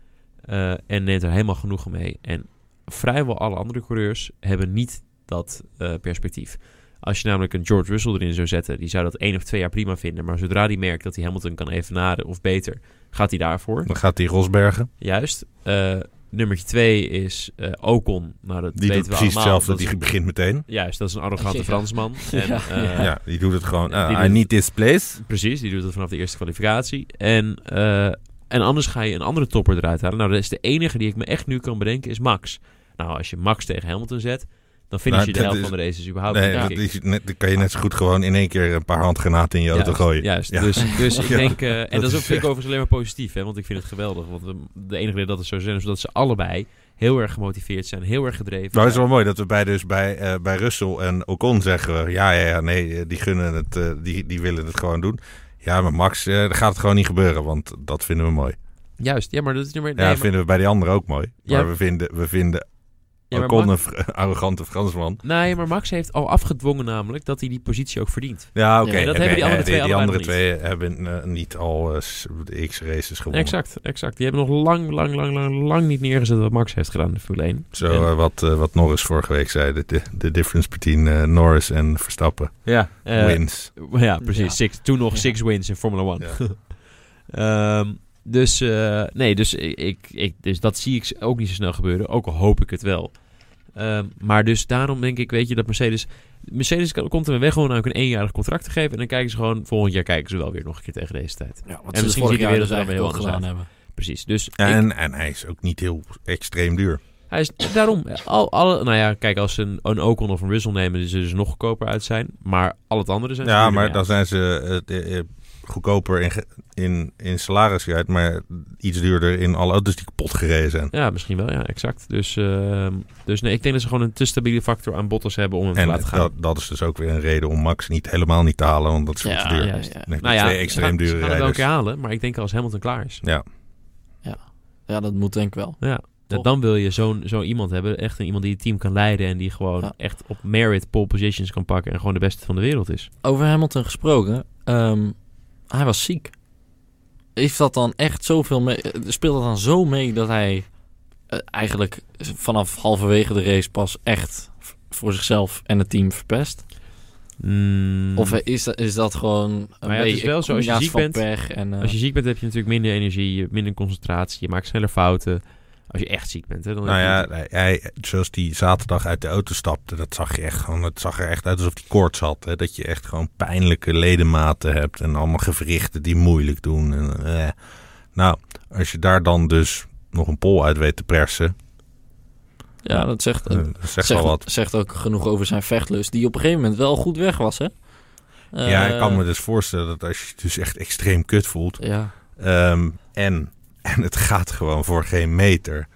Eh, en neemt er helemaal genoegen mee. En vrijwel alle andere coureurs hebben niet dat eh, perspectief. Als je namelijk een George Russell erin zou zetten, die zou dat één of twee jaar prima vinden. Maar zodra die merkt dat hij Hamilton kan evenaren of beter, gaat hij daarvoor. Dan gaat hij Rosbergen. Juist. Eh nummertje twee is eh, Ocon. Nou, dat Die weten doet we precies allemaal. hetzelfde. Dat Die is- begint meteen. Juist, dat is een arrogante Ja. Fransman. En, Ja. eh, Ja, die doet het gewoon. Uh, doet I need this place. Precies, die doet het vanaf de eerste kwalificatie. En, eh, en anders ga je een andere topper eruit halen. Nou, dat is de enige die ik me echt nu kan bedenken, is Max. Nou, als je Max tegen Hamilton zet, dan finish je Nou, de helft is- van de races überhaupt Nee, niet, dat ik. is, net, dan kan je net zo goed gewoon in één keer een paar handgranaten in je auto Juist, gooien. Juist, Ja. dus, dus ik Ja, denk... eh, en dat, dat is vind ik overigens alleen maar positief, hè, want ik vind het geweldig. Want we- de enige reden dat het zo zijn, is dat ze allebei heel erg gemotiveerd zijn, heel erg gedreven Nou, het is wel mooi dat we bij, dus bij, eh, bij Russell en Ocon zeggen we... Ja, ja, ja, nee, eh, die gunnen het, die, die willen het gewoon doen. Ja, maar Max, dat gaat het gewoon niet gebeuren, want dat vinden we mooi. Juist, ja, maar dat is. Ja, nee, dat maar- vinden we bij die anderen ook mooi. Ja. Maar we vinden, we vinden ja, maar Ocon Max- een fr- arrogante Fransman. Nee, maar Max heeft al afgedwongen namelijk dat hij die positie ook verdient. Ja, oké. Ja, dat hebben die andere eh, twee Die, allebei andere twee hebben eh, niet al eh, de X-races gewonnen. Exact, exact. Die hebben nog lang, lang, lang, lang, lang niet neergezet wat Max heeft gedaan in de Formule 1. Zo En- wat, wat Norris vorige week zei. De, de, difference between Norris en Verstappen. ja, Wins. ja, precies. Ja. Six, toen nog Ja. six wins in Formula 1. Ja. Dus eh, nee, dus, ik, ik, dus dat zie ik ook niet zo snel gebeuren. Ook al hoop ik het wel. Ehm, maar dus daarom denk ik, weet je, dat Mercedes... Mercedes kan- komt er weg gewoon ook een eenjarig contract te geven. En dan kijken ze gewoon, volgend jaar kijken ze wel weer nog een keer tegen deze tijd. Ja, wat En ze misschien dus jaar wereld dus er eigenlijk weer wel heel gedaan hebben. Precies. Dus ik- En, en hij is ook niet heel extreem duur. Hij is daarom. Al, alle, nou ja, kijk, als ze een, een Ocon of een Russell nemen, zullen ze nog goedkoper uit zijn. Maar al het andere zijn. ze Ja, maar dan zijn ze eh, de- eh, goedkoper in, in, in salaris uit, maar iets duurder in alle auto's die kapot gereden zijn. Ja, misschien wel, ja, exact. Dus, ehm, dus nee, ik denk dat ze gewoon een te stabiele factor aan Bottas hebben om hem te En laten gaan. dat, dat is dus ook weer een reden om Max niet helemaal niet te halen, want dat is Ja, te duur. ja, ja. Nee, nou ja, twee ze extreem gaan- dure ze gaan het rijders. halen, maar ik denk als Hamilton klaar is. Ja, Ja, dat moet denk ik wel. Ja. Toch? Dan wil je zo'n zo iemand hebben, echt een, iemand die het team kan leiden en die gewoon Ja. echt op merit pole positions kan pakken en gewoon de beste van de wereld is. Over Hamilton gesproken, ehm, hij was ziek. Heeft dat dan echt zoveel mee? Speelt dat dan zo mee dat hij eh, eigenlijk vanaf halverwege de race pas echt voor zichzelf en het team verpest? Mm, Of is dat, is dat gewoon een Maar ja, het is beetje wel zo, als je ziek bent- en eh, Als je ziek bent heb je natuurlijk minder energie, minder concentratie, je maakt sneller fouten. Als je echt ziek bent, hè, dan nou ja, hij, hij- zoals die zaterdag uit de auto stapte, dat zag je echt gewoon, het zag er echt uit alsof hij koorts had. Hè? Dat je echt gewoon pijnlijke ledematen hebt en allemaal gewrichten die moeilijk doen. En, eh. Nou, als je daar dan dus nog een pol uit weet te persen, ja, dat zegt, eh, dat zegt zegt, wel wat. zegt ook genoeg over zijn vechtlust, die op een gegeven moment wel goed weg was, hè? ja, ik kan Eh, me dus voorstellen dat als je je dus echt extreem kut voelt, Ja, ehm, en, en het gaat gewoon voor geen meter.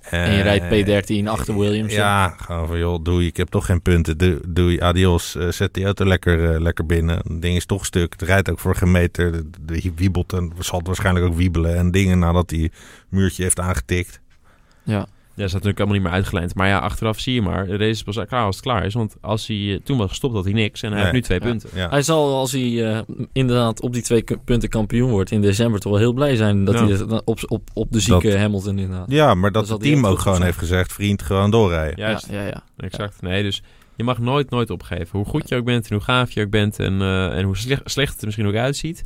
en je rijdt Eh, P13 achter Williams. Ja, gewoon van joh, doei, ik heb toch geen punten. Doe- Doei, adios. Eh, zet die auto lekker, eh, lekker binnen. Het ding is toch stuk. Het rijdt ook voor geen meter. De, de wiebelt en zal het waarschijnlijk ook wiebelen en dingen nadat hij muurtje heeft aangetikt. ja. Ja, dat is natuurlijk allemaal niet meer uitgelijnd. Maar ja, achteraf zie je maar, de race is pas klaar als het klaar is. Want als hij eh, toen was gestopt, had hij niks. En hij Nee. heeft nu twee Ja. punten. Ja. Hij zal, als hij eh, inderdaad op die twee punten kampioen wordt in december, toch wel heel blij zijn dat Ja. hij het op, op, op de zieke Hamilton inderdaad. ja, maar dat zal het team ook gewoon zijn. heeft gezegd, vriend, gewoon doorrijden. Juist, Ja, ja, ja. exact. Nee, dus je mag nooit, nooit opgeven. Hoe goed je ook bent en hoe gaaf je ook bent en, eh, en hoe slecht, slecht het er misschien ook uitziet.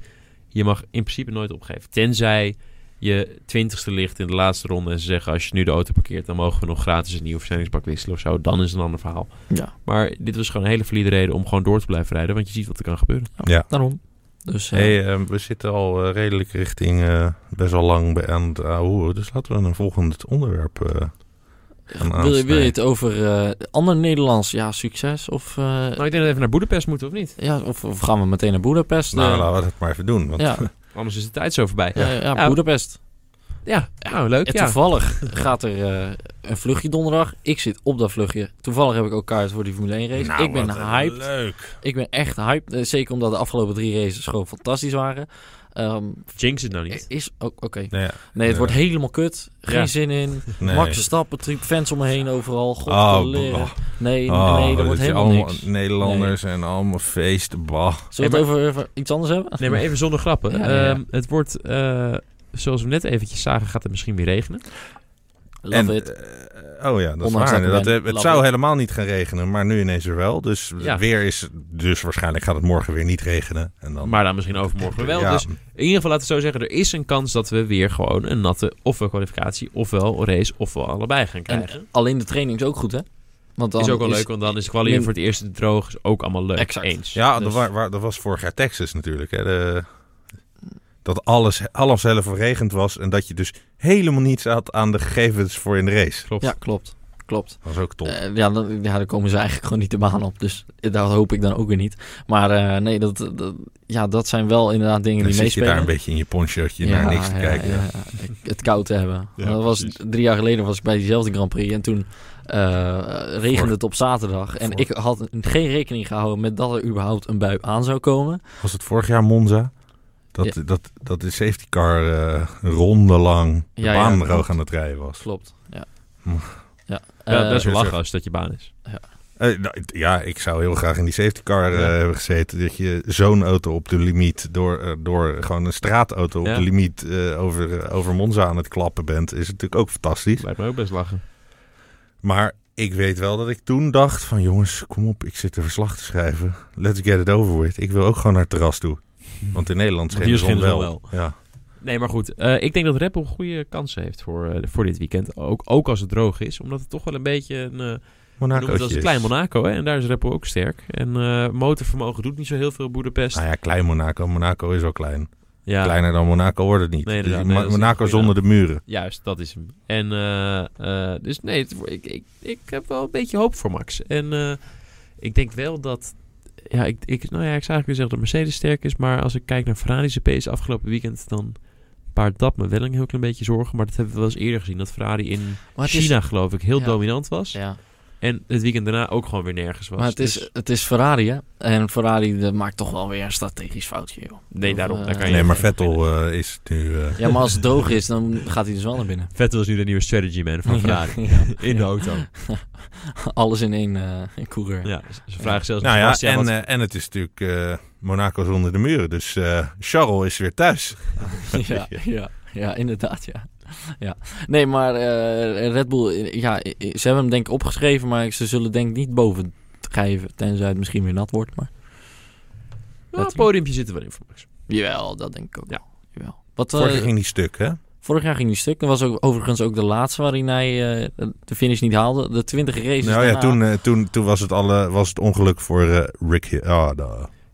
Je mag in principe nooit opgeven. Tenzij je twintigste ligt in de laatste ronde en ze zeggen als je nu de auto parkeert, dan mogen we nog gratis een nieuwe versnellingsbak wisselen of zo. Dan is het een ander verhaal. Ja, Maar dit was gewoon een hele valide reden om gewoon door te blijven rijden, want je ziet wat er kan gebeuren. daarom. Dus eh, Hey, eh, we zitten al eh, redelijk richting eh, best wel lang bij aan het ouwe. Dus laten we een volgend onderwerp eh, gaan wil, je, wil je het over eh, ander Nederlands ja, succes? Of, eh, Nou, ik denk dat we even naar Boedapest moeten, of niet? ja, of, of gaan we meteen naar Boedapest? Nou, laten we dat maar even doen. Want ja, Anders is de tijd zo voorbij. ja, ja, Ja. Boedapest. Ja, nou, leuk. En Ja. toevallig gaat er eh, een vluchtje donderdag. Ik zit op dat vluchtje. Toevallig heb ik ook kaart voor die Formule 1 race. Nou, ik ben hyped. Leuk. Ik ben echt hyped. Eh, zeker omdat de afgelopen drie races gewoon fantastisch waren. Ehm, Jinx het nou niet. is ook oké. Nee, ja. Nee, het Ja. wordt helemaal kut. Geen Ja. zin in. nee. Max Verstappen, tri- fans om me heen overal. God Oh. Nee, Oh, nee, dat wordt helemaal allemaal niks. Nederlanders en allemaal feest. Bah. Zullen we het over, over iets anders hebben? Nee, maar even zonder grappen. Ja, ja, ja. Ehm, het wordt, eh, zoals we net eventjes zagen, gaat het misschien weer regenen. Love en, it. eh, oh ja, dat is waar. dat eh, het zou helemaal niet gaan regenen, maar nu ineens er wel. Dus Ja. weer is, dus waarschijnlijk gaat het morgen weer niet regenen. En dan, Maar dan misschien overmorgen wel. Ja, Dus in ieder geval laten we zo zeggen, er is een kans dat we weer gewoon een natte ofwel kwalificatie, ofwel race, ofwel allebei gaan krijgen. En alleen de training is ook goed, hè? Want dan is ook wel leuk, want dan is min- voor het eerst droog. Is ook allemaal leuk. Exact. Eens. Ja, Dus- dat was vorig jaar Texas natuurlijk. Hè. De- dat alles, alles heel verregend was en dat je dus helemaal niets had aan de gegevens voor in de race. Klopt. Ja, klopt. Klopt. Dat was ook top. Eh, ja, dan, ja, daar komen ze eigenlijk gewoon niet de baan op. Dus daar hoop ik dan ook weer niet. Maar eh, nee, dat, dat, ja, dat zijn wel inderdaad dingen dan die zit je meespelen. daar een beetje in je ponchootje naar niks te ja, kijken. ja, ja. het koud te hebben. Ja, dat was drie jaar geleden was ik bij diezelfde Grand Prix en toen eh, regende Voor- het op zaterdag en voor- ik had geen rekening gehouden met dat er überhaupt een bui aan zou komen. Was het vorig jaar Monza? Dat, dat, dat de safety car eh rondelang de Ja, ja, baan klopt. droog aan het rijden was. Klopt. Ja. Ja. Ja, Eh, best wel lachen als dat je baan is. Eh, nou, ja, ik zou heel graag in die safety car eh, Ja. hebben gezeten. Dat je zo'n auto op de limiet, door, door gewoon een straatauto op Ja. de limiet eh, over, over Monza aan het klappen bent, is natuurlijk ook fantastisch. Lijkt me ook best lachen. Maar ik weet wel dat ik toen dacht van jongens, kom op, ik zit een verslag te schrijven. Let's get it over with. Ik wil ook gewoon naar het terras toe. Want in Nederland scheen de hier zon wel. zon Ja. Nee, maar goed. eh, ik denk dat Red Bull goede kansen heeft voor, eh, voor dit weekend. Ook, ook als het droog is. Omdat het toch wel een beetje een... eh noemen het als een klein Monaco. Hè? En daar is Red Bull ook sterk. En motorvermogen doet niet zo heel veel Boedapest. Nou ja, klein Monaco. Monaco is al klein. ja, Kleiner dan Monaco wordt het niet. Nee, Dus Nee, dat is Monaco zonder de muren. juist. Dat is hem. En dus nee, het, ik, ik, ik heb wel een beetje hoop voor Max. En ik denk wel dat... Ja, ik, ik, nou ja, ik zou eigenlijk zeggen dat Mercedes sterk is. Maar als ik kijk naar Ferrari's pace afgelopen weekend... dan baart dat me wel een heel klein beetje zorgen. Maar dat hebben we wel eens eerder gezien. Dat Ferrari in is- China, geloof ik, heel Ja. dominant was. Ja. En het weekend daarna ook gewoon weer nergens was. Maar het is, Dus- het is Ferrari, hè? En Ferrari maakt toch wel weer een strategisch foutje, joh. nee, Of, daarom. eh, Daar kan je Nee, maar Vettel eh, is nu... eh, Ja, maar als het droog is, dan gaat hij dus wel naar binnen. Vettel is nu de nieuwe strategy man van Ferrari. Ja, ja. In de auto. Alles in één eh in coureur. Ja, ze vragen zelfs nou aan ja, en, wat- eh, en het is natuurlijk eh, Monaco zonder de muren. Dus eh, Charles is weer thuis. ja, ja, ja, inderdaad, ja. Ja. Nee, maar eh, Red Bull, eh, ja, eh, ze hebben hem denk ik opgeschreven, maar ze zullen denk ik niet boven geven, tenzij het misschien weer nat wordt. Maar Nou, het podiumpje zit er wel in voor Max. jawel, dat denk ik ook. Ja. wel. Jawel. Wat, eh, Vorig jaar ging die stuk, hè? vorig jaar ging die stuk. Dat was ook, overigens ook de laatste waarin hij eh, de finish niet haalde. De 20 races Nou ja, daarna- toen, eh, toen, toen was, het alle, was het ongeluk voor eh, Rick. Ah.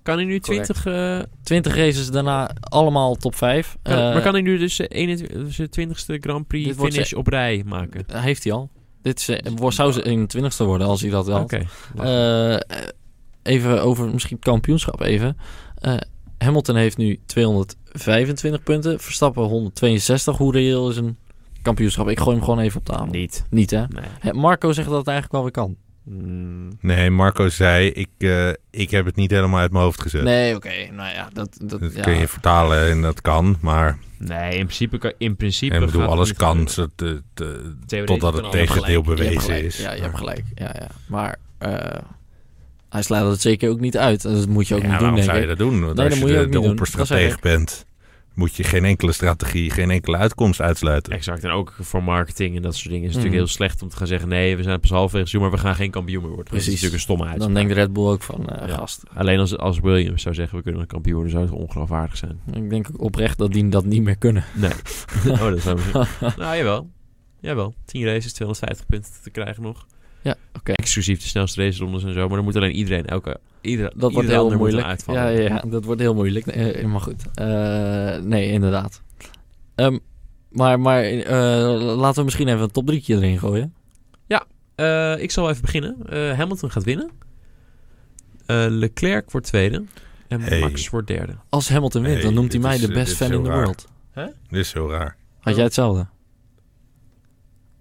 Kan hij nu Correct. 20... eh, 20 races daarna allemaal top 5. kan, maar kan hij nu dus eh, 21 zijn 20ste Grand Prix finish op rij maken? Heeft hij al. Dit is, eh, wordt- zou ze 21ste worden als hij dat wel. Oké. Eh, even over misschien het kampioenschap even. Eh, Hamilton heeft nu 225 punten. Verstappen 162. Hoe reëel is een kampioenschap? Ik gooi hem gewoon even op tafel. Niet. Niet hè? Nee. Hè, Marco zegt dat het eigenlijk wel weer kan. Mm, Nee, Marco zei, ik, eh, ik heb het niet helemaal uit mijn hoofd gezet. Nee, oké. Nou ja, dat... dat, Dat ja. kun je vertalen en dat kan, maar nee, in principe... kan- In principe ik bedoel, alles kan de- de- Theoretisch totdat het tegendeel bewezen is. Ja, je hebt gelijk. Ja, ja. Maar eh, hij sluit het zeker ook niet uit. En dat moet je ook ja, niet doen, waarom denk zou ik. je dat doen? Want Nee, als dat je moet je de, ook de opperstratege bent, moet je geen enkele strategie, geen enkele uitkomst uitsluiten. Exact. En ook voor marketing en dat soort dingen is het Mhm. natuurlijk heel slecht om te gaan zeggen... nee, we zijn pas halfwege seizoen, maar we gaan geen kampioen meer worden. Dat Precies. is natuurlijk een stomme Dan uitspraak. denkt Red Bull ook van, eh, Ja. gast. Alleen als, als Williams zou zeggen, we kunnen een kampioen worden... zou het ongeloofwaardig zijn. Ik denk ook oprecht dat die dat niet meer kunnen. Nee. oh, dat zou nou, jawel. Jawel. 10 races, 250 punten te krijgen nog. Ja, oké. Exclusief de snelste racerondes en zo. Maar dan moet alleen iedereen elke... Iedere, Dat wordt heel moeilijk. Uitvallen. Ja, ja, ja, dat wordt heel moeilijk. Eh, maar goed. Eh, nee, inderdaad. Ehm, maar maar eh, laten we misschien even een top 3 erin gooien. Eh, ik zal even beginnen. Eh, Hamilton gaat winnen. Eh, Leclerc wordt tweede. En Hey. Max wordt derde. Als Hamilton wint, Nee, dan noemt hij mij is, de best fan in the raar. world. Dit is heel raar. Had jij hetzelfde?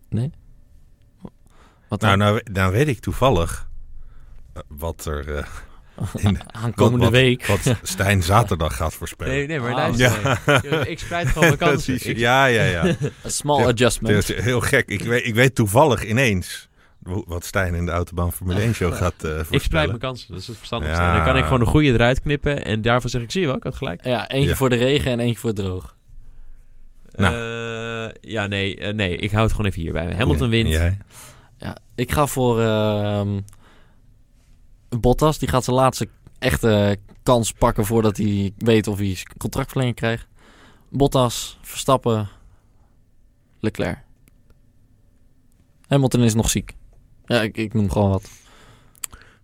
Nee? Wat Nou, dan? nou, nou weet ik toevallig eh, wat er... eh, in de- Aankomende wat- week. wat Stijn zaterdag gaat voorspellen. Nee, nee, maar Ah. luister. nee. Ik spreid gewoon mijn kansen. Ik- Ja, ja, ja. A small Ja, adjustment. Heel gek. Ik weet, ik weet toevallig ineens wat Stijn in de Autobahn Formule 1 show gaat eh Ik spreid mijn kansen, dat is het verstandig. Ja. Dan kan ik gewoon de goede eruit knippen. En daarvan zeg ik, zie je wel, ik had gelijk. Ja, eentje Ja. voor de regen en eentje voor het droog. Nou. Eh, ja, nee, nee, ik hou het gewoon even hierbij. Hamilton wint. Ja, ik ga voor ehm, Bottas. Die gaat zijn laatste echte kans pakken voordat hij weet of hij contractverlenging krijgt. Bottas, Verstappen, Leclerc. Hamilton is nog ziek. Ja, ik, ik noem gewoon wat.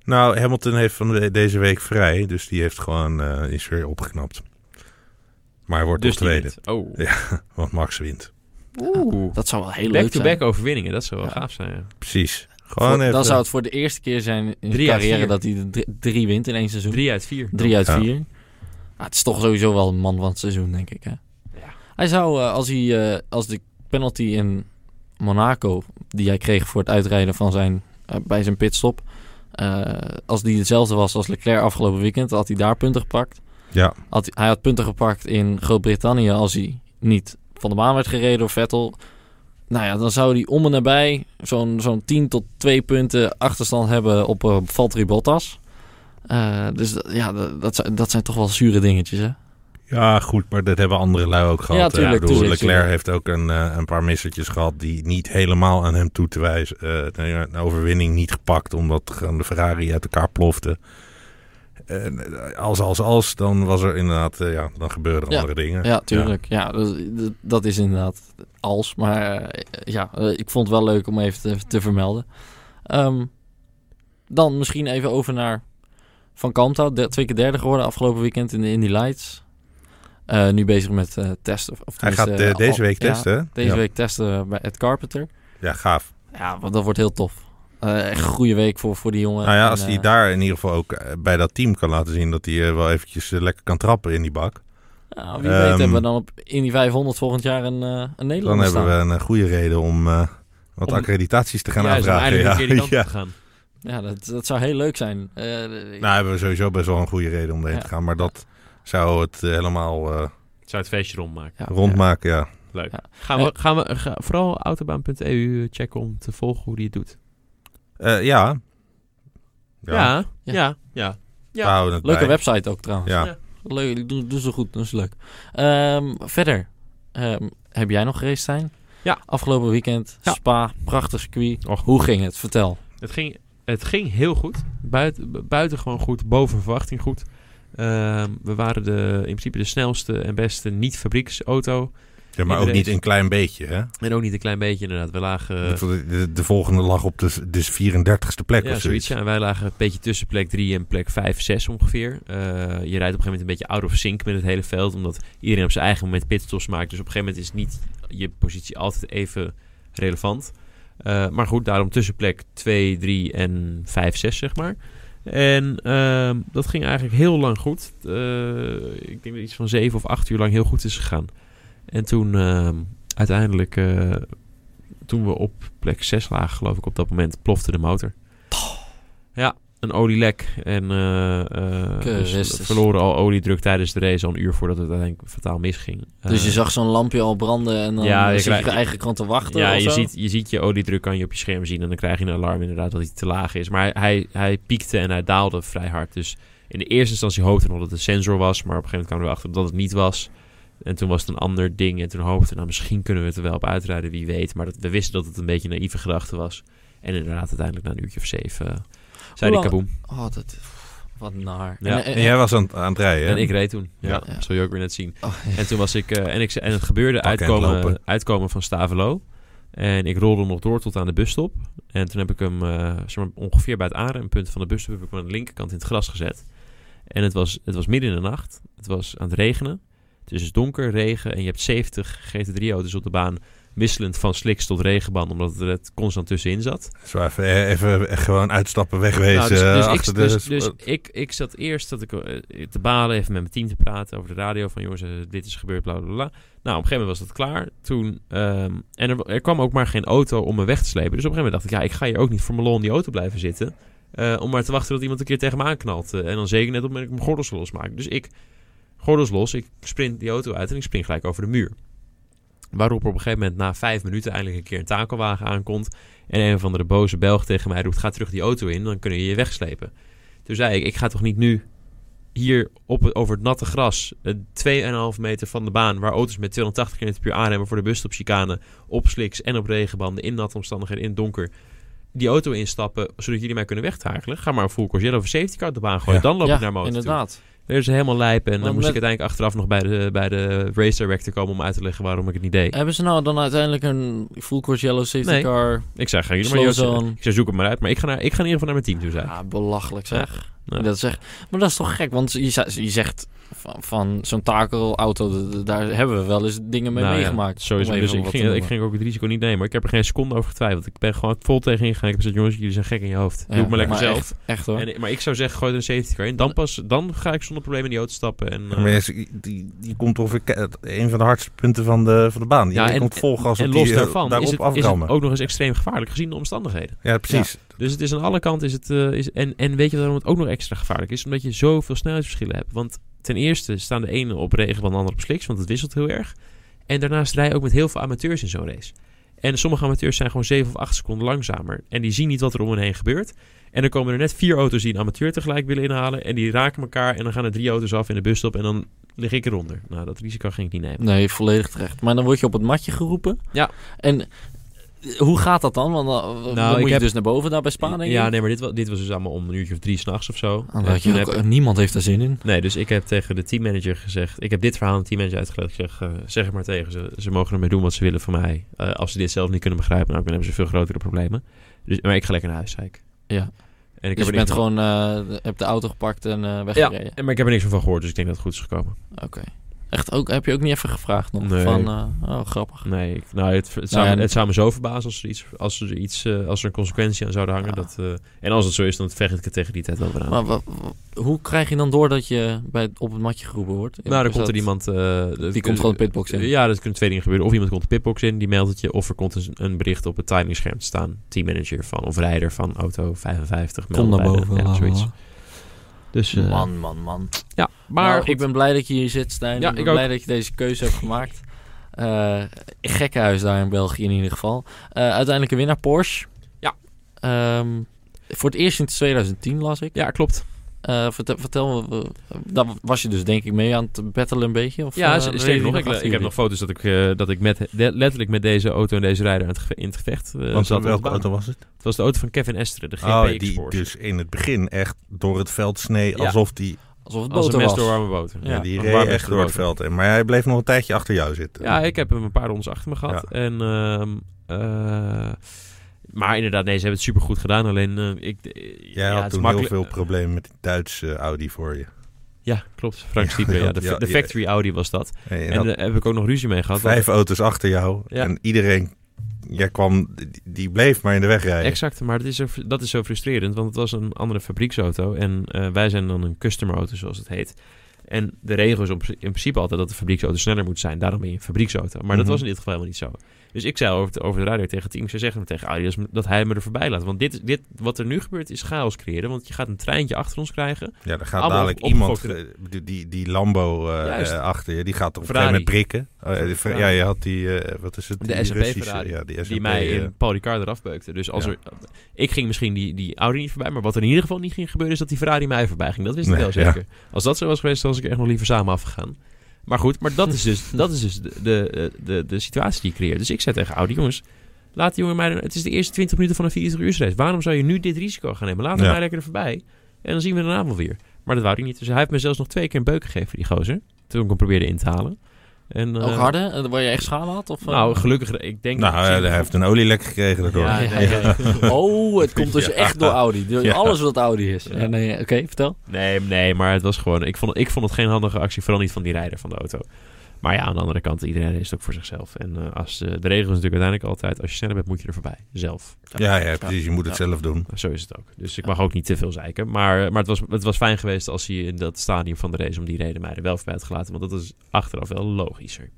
Nou, Hamilton heeft van de- deze week vrij. Dus die heeft gewoon, eh, is weer opgeknapt. Maar hij wordt Dus tweede. Oh. Want Max wint. Oeh. Dat zou wel heel leuk zijn. Back-to-back overwinningen, dat zou wel Ja. gaaf zijn. Ja. Precies. Gewoon Voor- even. dan zou het voor de eerste keer zijn in zijn Drie uit carrière dat hij drie, drie wint in één seizoen. Drie, Drie uit vier. uit Ja. vier. Nou, het is toch sowieso wel een man van het seizoen, denk ik. Hè? Ja. Hij zou, eh, als, hij, eh, als de penalty in Monaco, die hij kreeg voor het uitrijden van zijn, eh, bij zijn pitstop, eh, als die hetzelfde was als Leclerc afgelopen weekend, had hij daar punten gepakt. Ja, Had, hij had punten gepakt in Groot-Brittannië als hij niet van de baan werd gereden door Vettel. Nou ja, dan zou hij om en nabij zo'n zo'n 10 tot 2 punten achterstand hebben op uh, Valtteri Bottas. Eh, dus dat- ja, dat, dat, zijn, toch wel zure dingetjes, hè? ja, goed. Maar dat hebben andere lui ook gehad. Ja, hè. tuurlijk, Ik bedoel, tuurlijk, Leclerc tuurlijk. heeft ook een, eh, een paar missertjes gehad die niet helemaal aan hem toe te wijzen. een overwinning niet gepakt omdat de Ferrari uit elkaar plofte. En als, als, als, dan was er inderdaad, eh, ja, dan gebeuren Ja. andere dingen. Ja, tuurlijk. Ja, dat, dat- dat is inderdaad als. Maar eh, ja, eh, ik vond het wel leuk om even te, te vermelden. Ehm, dan misschien even over naar Van Kamta. De, twee keer derde geworden afgelopen weekend in de Indy Lights. Eh, nu bezig met eh, testen. Of, Hij gaat eh, deze week testen, deze week testen bij Ed Carpenter. Ja, gaaf. Ja, want dat wordt heel tof. Eh, echt een goede week voor, voor die jongen. Nou ja, En, als hij eh, daar in ieder geval ook eh, bij dat team kan laten zien dat hij wel eventjes lekker kan trappen in die bak. nou, wie Ehm, weet hebben we dan op Indy 500 volgend jaar een, eh een Dan Nederlander hebben staan. we een goede reden om eh, wat Om- accreditaties te gaan ja, aanvragen. eindelijk een keer die kant ja. op te gaan. Ja, dat, dat zou heel leuk zijn. Eh, Nou, hebben we sowieso best wel een goede reden om erheen Ja. te gaan. Maar dat zou het helemaal eh, Zou het feestje rondmaken. ja, rondmaken, ja. Leuk. Ja. Gaan we, gaan we ga- vooral autobaan.eu checken om te volgen hoe die het doet. Eh, ja. Ja, Ja. ja, ja. ja. we houden het Leuke bij. website ook trouwens. Ja. Ja. Leuk, doen, doen ze goed, doen ze leuk. Ehm, verder, ehm, heb jij nog geraced zijn? Ja. Afgelopen weekend, Ja. Spa, prachtig circuit. Och. Hoe ging het? Vertel. Het ging, het ging heel goed. Buiten, buiten gewoon goed, boven verwachting goed. Ehm, we waren de, in principe de snelste en beste niet-fabrieksauto. Ja, maar ook niet een klein beetje, hè? En ook niet een klein beetje inderdaad. We lagen... de, de, de volgende lag op de, de 34ste plek ja, of zoiets. zoiets. Ja. En wij lagen een beetje tussen plek 3 en plek 5, 6 ongeveer. Eh, je rijdt op een gegeven moment een beetje out of sync met het hele veld. Omdat iedereen op zijn eigen moment pitstops maakt. Dus op een gegeven moment is niet je positie altijd even relevant. Eh, maar goed, daarom tussen plek 2, 3 en 5, 6 zeg maar. En ehm, dat ging eigenlijk heel lang goed. Eh, ik denk dat iets van 7 of 8 uur lang heel goed is gegaan. En toen ehm, uiteindelijk, eh, toen we op plek 6 lagen geloof ik op dat moment, plofte de motor. Ja, een olielek. En eh eh, dus verloren al oliedruk tijdens de race al een uur voordat het uiteindelijk fataal misging. Dus je zag zo'n lampje al branden en dan Ja, je zit je krijgt- eigen krant te wachten Ja, je ziet, je ziet je oliedruk kan je op je scherm zien. En dan krijg je een alarm inderdaad dat hij te laag is. Maar hij, hij, hij piekte en hij daalde vrij hard. Dus in de eerste instantie hoopte nog dat het een sensor was. Maar op een gegeven moment kwamen we erachter dat het niet was. En toen was het een ander ding. En toen hoopten we, nou misschien kunnen we het er wel op uitrijden, wie weet. Maar dat, we wisten dat het een beetje een naïeve gedachte was. En inderdaad, uiteindelijk na een uurtje of zeven uh, zei die kaboom. Oh, dat... Wat naar. Ja. En, En jij was aan, het- aan het rijden, hè? En ik reed toen. Ja, Ja. dat zul je ook weer net zien. oh, ja. En toen was ik... eh, en, ik en het gebeurde uitkomen, uitkomen van Stavelo. En ik rolde nog door tot aan de busstop. En toen heb ik hem eh, zeg maar, ongeveer bij het aanrempunt van de busstop... heb ik hem aan de linkerkant in het gras gezet. En het was, het was midden in de nacht. Het was aan het regenen. Het is dus donker, regen en je hebt 70 GT3-auto's op de baan... wisselend van sliks tot regenband... omdat er het constant tussenin zat. Zo even, eh, even eh, gewoon uitstappen, wegwezen. Nou, dus, eh, dus, achter ik, de... dus, dus ik, ik zat eerst dat ik, eh, te balen even met mijn team te praten over de radio. Van jongens, eh, dit is gebeurd, bla bla bla. Nou, op een gegeven moment was dat klaar. Toen, ehm, en er, er kwam ook maar geen auto om me weg te slepen. Dus op een gegeven moment dacht ik, ja, ik ga hier ook niet voor mijn lol in die auto blijven zitten. eh, om maar te wachten tot iemand een keer tegen me aanknalt. Eh, en dan zeker net op dat ik mijn gordels losmaak. Dus ik, gordels los, ik sprint die auto uit en ik spring gelijk over de muur. Waarop er op een gegeven moment na vijf minuten eindelijk een keer een takelwagen aankomt. En een van de boze Belg tegen mij roept: Ga terug die auto in, dan kunnen je je wegslepen. Toen zei ik: Ik ga toch niet nu hier op het, over het natte gras, eh, 2,5 meter van de baan, waar auto's met 280 km per uur aanremmen voor de busstopchicane, op sliks en op regenbanden, in natte omstandigheden, in het donker, die auto instappen, zodat jullie mij kunnen wegtakelen. Ga maar een full course of safety car op de baan gooien, Ja. dan loop ja, ik naar motor toe. Dat is helemaal lijp en dan moest met- ik uiteindelijk achteraf nog bij de, bij de race director komen om uit te leggen waarom ik het niet deed. Hebben ze nou dan uiteindelijk een full course yellow safety Nee. car? Ik zei, gaan jullie maar Joost. Ik zei, zoek het maar uit. Maar ik ga, naar, ik ga in ieder geval naar mijn team toe, ik. Ja, belachelijk zeg. Ja. Dat is echt, maar dat is toch gek, want je, je zegt van, van zo'n takelauto, daar hebben we wel eens dingen mee Nou ja, meegemaakt. sowieso. om even Dus ik ging, ik ging ook het risico niet nemen. Maar ik heb er geen seconde over getwijfeld. Ik ben gewoon vol tegen ingegaan. Ik heb gezegd, jongens, jullie zijn gek in je hoofd. Doe Ja, het maar lekker zelf. Echt, echt hoor. En, maar ik zou zeggen, gooi er een safety car in. Dan pas, dan ga ik zonder probleem in die auto stappen. En, eh, Maar je- die, die komt over een van de hardste punten van de, van de baan. Die Ja, en- komt vol gas en op los die, eh, daarvan daarop is het, is het aframmen. ook nog eens extreem gevaarlijk gezien de omstandigheden. Ja, precies. Dus het is aan alle kanten is het. eh, is, en, en weet je waarom het ook nog extra gevaarlijk is? Omdat je zoveel snelheidsverschillen hebt. Want ten eerste staan de ene op regen, de andere op sliks, want het wisselt heel erg. En daarnaast rij je ook met heel veel amateurs in zo'n race. En sommige amateurs zijn gewoon 7 of 8 seconden langzamer. En die zien niet wat er om hen heen gebeurt. En dan komen er net vier auto's die een amateur tegelijk willen inhalen. En die raken elkaar. En dan gaan er drie auto's af in de busstop. En dan lig ik eronder. Nou, dat risico ging ik niet nemen. Nee, volledig terecht. Maar dan word je op het matje geroepen. Ja. En hoe gaat dat dan? Want dan, dan Nou, ik moet je heb- dus naar boven daar bij Spa, denk ik? Ja, nee, maar dit was, dit was dus allemaal om een uurtje of drie s'nachts of zo. Je toen ook- heb ik- niemand heeft daar zin in. Nee, dus ik heb tegen de teammanager gezegd... Ik heb dit verhaal aan de teammanager uitgelegd. Ik zeg, eh, zeg het maar tegen ze. Ze mogen ermee doen wat ze willen van mij. Eh, als ze dit zelf niet kunnen begrijpen, nou, dan hebben ze veel grotere problemen. Dus, maar ik ga lekker naar huis, zei ik. Ja. En ik dus je er niks bent gewoon, eh heb de auto gepakt en eh Ja, weggereden. en- maar ik heb er niks van gehoord, dus ik denk dat het goed is gekomen. Oké. Echt ook, heb je ook niet even gevraagd nog? Nee. Van, eh, oh, grappig. Nee, ik, nou, het, het, Nou zou, ja, me- het zou me zo verbazen als er, iets, als er, iets, eh, als er een consequentie aan zouden hangen. Ja. Dat, eh, en als het zo is, dan vecht ik het tegen die tijd wel weer aan. Maar hoe krijg je dan door dat je bij, op het matje geroepen wordt? nou, dan komt er iemand... eh, Die komt gewoon de pitbox in. Ja, dat kunnen twee dingen gebeuren. Of iemand komt de pitbox in, die meldt het je. Of er komt een, een bericht op het timingscherm te staan. Teammanager van, of rijder van auto 55. Kom naar melden bij de- boven. Ja, zoiets. Dus, eh, Man, man, man. Ja, maar goed. ik ben blij dat je hier zit, Stijn. Ja, ik ben ik ook. blij dat je deze keuze hebt gemaakt. Eh gekke huis daar in België in ieder geval. Eh, uiteindelijk een winnaar Porsche. Ja. Ehm, voor het eerst sinds 2010 las ik. Ja, klopt. Eh, vertel, vertel me, daar was je dus denk ik mee aan het battelen een beetje? Of, Ja, jullie nog, ik, ik heb nog foto's dat ik, eh, dat ik met, de- letterlijk met deze auto en deze rijder aan het geve- in het gevecht eh, Want zat. welke auto was het? Het was de auto van Kevin Esteren, de GP Oh, die dus in het begin echt door het veld snee. Ja. Alsof die, Alsof het Als een boter mes was. door warme boter. ja, Ja, die reed warme echt door het boter. veld. En- Maar hij bleef nog een tijdje achter jou zitten. Ja, ik heb hem een paar rondes achter me gehad. En, ehm, eh, maar inderdaad, nee, ze hebben het supergoed gedaan. Alleen, eh, ik, eh, Jij ja, had het is toen makkelijk- heel veel problemen met die Duitse Audi voor je. Ja, klopt. Frank Ja, Stieper, ja, ja, de, ja, de ja. factory Audi was dat. En je En had daar heb ik ook nog ruzie mee gehad. vijf auto's achter jou. Ja. En iedereen, jij kwam, die, bleef maar in de weg rijden. Exact, maar dat is, zo, dat is zo frustrerend, want het was een andere fabrieksauto. En eh, wij zijn dan een customerauto, zoals het heet. En de regel is in principe altijd dat de fabrieksauto sneller moet zijn. Daarom ben je een fabrieksauto. Maar dat Mhm. was in dit geval helemaal niet zo. Dus ik zei over de, over de radio tegen het team, ze zeggen tegen Audi dat, hij me er voorbij laat. Want dit, dit, wat er nu gebeurt is chaos creëren. Want je gaat een treintje achter ons krijgen. Ja, er gaat Allemaal dadelijk op- iemand, eh, die, die, die Lambo eh, eh, achter je, die gaat op een gegeven moment prikken. Oh, ja, je had die, eh, wat is het? De die SAP Russische- Ferrari, Ja, die, die mij in Paul Ricard eraf beukte. Dus als Ja. er, ik ging misschien die, die Audi niet voorbij. Maar wat er in ieder geval niet ging gebeuren, is dat die Ferrari mij voorbij ging. Dat wist ik wel ja. zeker. Als dat zo was geweest, dan was ik echt nog liever samen afgegaan. Maar goed, maar dat is dus, dat is dus de, de, de, de situatie die je creëert. Dus ik zei tegen Audi, jongens, laat die jongen mij... Het is de eerste 20 minuten van een 24 uur race. Waarom zou je nu dit risico gaan nemen? Laat hem Ja. mij lekker er voorbij. En dan zien we daarna wel weer. Maar dat wou hij niet. Dus hij heeft me zelfs nog twee keer een beuk gegeven, die gozer. Toen ik hem probeerde in te halen. En, Ook eh, harde? Eh, Waar je echt schade had? Of, eh? Nou, gelukkig, ik denk... Nou, dat- hij heeft een olielek gekregen daardoor. Ja, Ja, ja, ja. Oh, het komt dus Ja. echt door Audi. Door Ja. alles wat Audi is. Ja. Ja, nee, Oké, vertel. Nee, nee, maar het was gewoon... Ik vond, ik vond het geen handige actie, vooral niet van die rijder van de auto. Maar ja, aan de andere kant, iedereen is ook voor zichzelf. En eh, als, eh, de regel is natuurlijk uiteindelijk altijd... als je sneller bent, moet je er voorbij. Zelf. Ja, ja, precies. Je moet het zelf doen. Nou, Zo is het ook. Dus ik mag ook niet te veel zeiken. Maar, maar het, was, het was fijn geweest als hij in dat stadium van de race... om die reden mij er wel voorbij had gelaten. Want dat is achteraf wel logischer.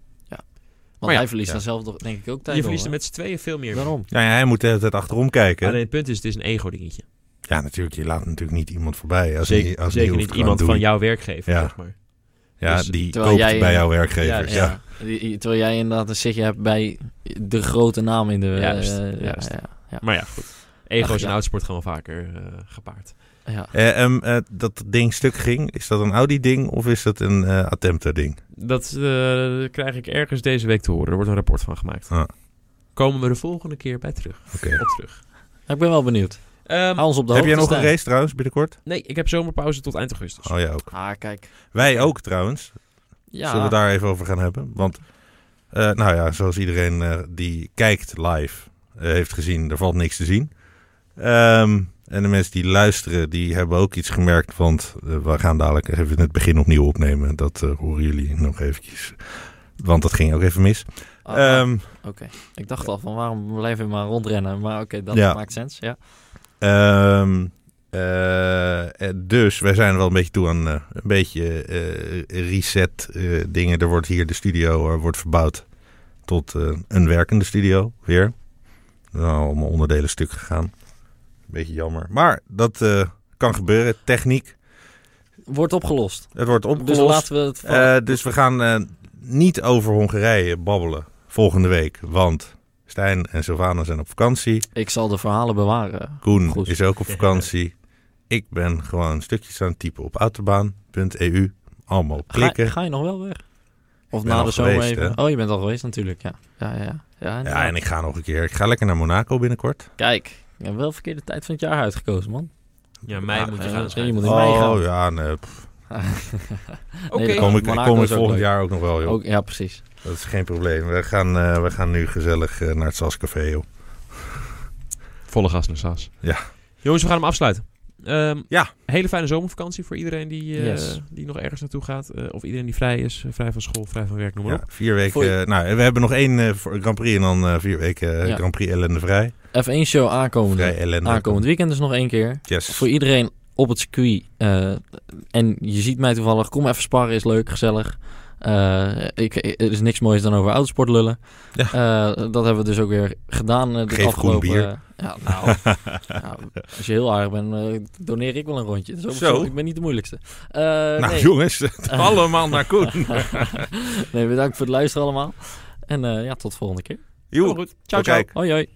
Want ja, hij verliest ja. dan zelf toch, denk ik ook tijd. je verliest er met z'n tweeën veel meer. Daarom. Ja, ja, hij moet de hele tijd achterom kijken. Alleen het punt is, het is een ego-dingetje. Ja, natuurlijk. Je laat natuurlijk niet iemand voorbij. Als Zeker, hij, als zeker niet iemand van jouw werkgever, Ja. zeg maar. Ja, Dus, die koopt jij- bij jouw werkgevers. Ja, Ja, Die- Terwijl jij inderdaad een zitje hebt bij de grote naam in de... Juist, eh, juist. Ja, ja, Maar ja, goed. Ego's ja. autosport gaan wel vaker eh, gepaard. ja. Eh, ehm, eh, dat ding stuk ging, is dat een Audi-ding of is dat een eh Attempter-ding? Dat eh, krijg ik ergens deze week te horen. Er wordt een rapport van gemaakt. Ah. Komen we de volgende keer bij terug. Oké. Op terug. Ik ben wel benieuwd. Ehm, op de Heb jij nog een race trouwens binnenkort? nee, ik heb zomerpauze tot eind augustus. Oh ja, ook. Ah, kijk. Wij ook trouwens. Ja. Zullen we daar even over gaan hebben? Want, eh, nou ja, zoals iedereen eh, die kijkt live eh, heeft gezien, er valt niks te zien. Ehm, en de mensen die luisteren, die hebben ook iets gemerkt. Want we gaan dadelijk even het begin opnieuw opnemen. Dat eh, horen jullie nog eventjes. Want dat ging ook even mis. Ah, Ehm, Oké. Ik dacht al van waarom blijven we maar rondrennen. Maar oké, dat Ja. maakt sens. Ja. Eh, dus wij zijn er wel een beetje toe aan eh, een beetje reset dingen. Er wordt hier de studio wordt verbouwd tot een werkende studio weer. Nou, allemaal onderdelen stuk gegaan. Beetje jammer. Maar dat kan gebeuren. Techniek. Wordt opgelost. Het wordt Dus opgelost. laten we het... Dus we gaan niet over Hongarije babbelen volgende week. Want Stijn en Sylvana zijn op vakantie. ik zal de verhalen bewaren. Koen Goed. is ook op vakantie. Ik ben gewoon stukjes aan het typen op autobaan.eu. Allemaal Ga, klikken. ga je nog wel weg? Of na de zomer geweest, even? hè? Oh, je bent al geweest natuurlijk, ja. Ja, ja, ja. ja, en ik ga nog een keer. Ik ga lekker naar Monaco binnenkort. Kijk, je hebt wel verkeerde tijd van het jaar uitgekozen, man. Ja, mij Ja, moet je gaan. je moet in mei gaan. Oh ja, nee. Nee, kom ik, Monaco kom ik volgend leuk. jaar ook nog wel, joh. Ook, ja, precies. Dat is geen probleem. We gaan, eh, we gaan nu gezellig eh, naar het Sascafé, joh. Volle gas naar SAS. Ja. Jongens, we gaan hem afsluiten. Ehm, Ja. Hele fijne zomervakantie voor iedereen die, eh, Yes. die nog ergens naartoe gaat. Eh, of iedereen die vrij is. vrij van school, vrij van werk, noem maar Ja, op. vier weken. Je- eh, nou, we hebben nog één eh, Grand Prix en dan eh, vier weken eh, Ja. Grand Prix ellende vrij. F1-show aankomende, Vrij ellende. aankomend weekend dus nog één keer. Yes. Voor iedereen op het circuit. eh, en je ziet mij toevallig. Kom even sparren, is leuk, gezellig. Eh, ik, er is niks moois dan over autosport lullen. Ja. Eh, dat hebben we dus ook weer gedaan. eh, de Geef afgelopen, bier. eh, ja, nou, ja, als je heel aardig bent, eh, doneer ik wel een rondje. Zo, Zo. Ik ben niet de moeilijkste. Eh, nou, nee. jongens, allemaal naar Koen. nee, bedankt voor het luisteren allemaal. En eh, ja, tot de volgende keer. Goed. Ciao, Tot ciao. kijk. Hoi hoi.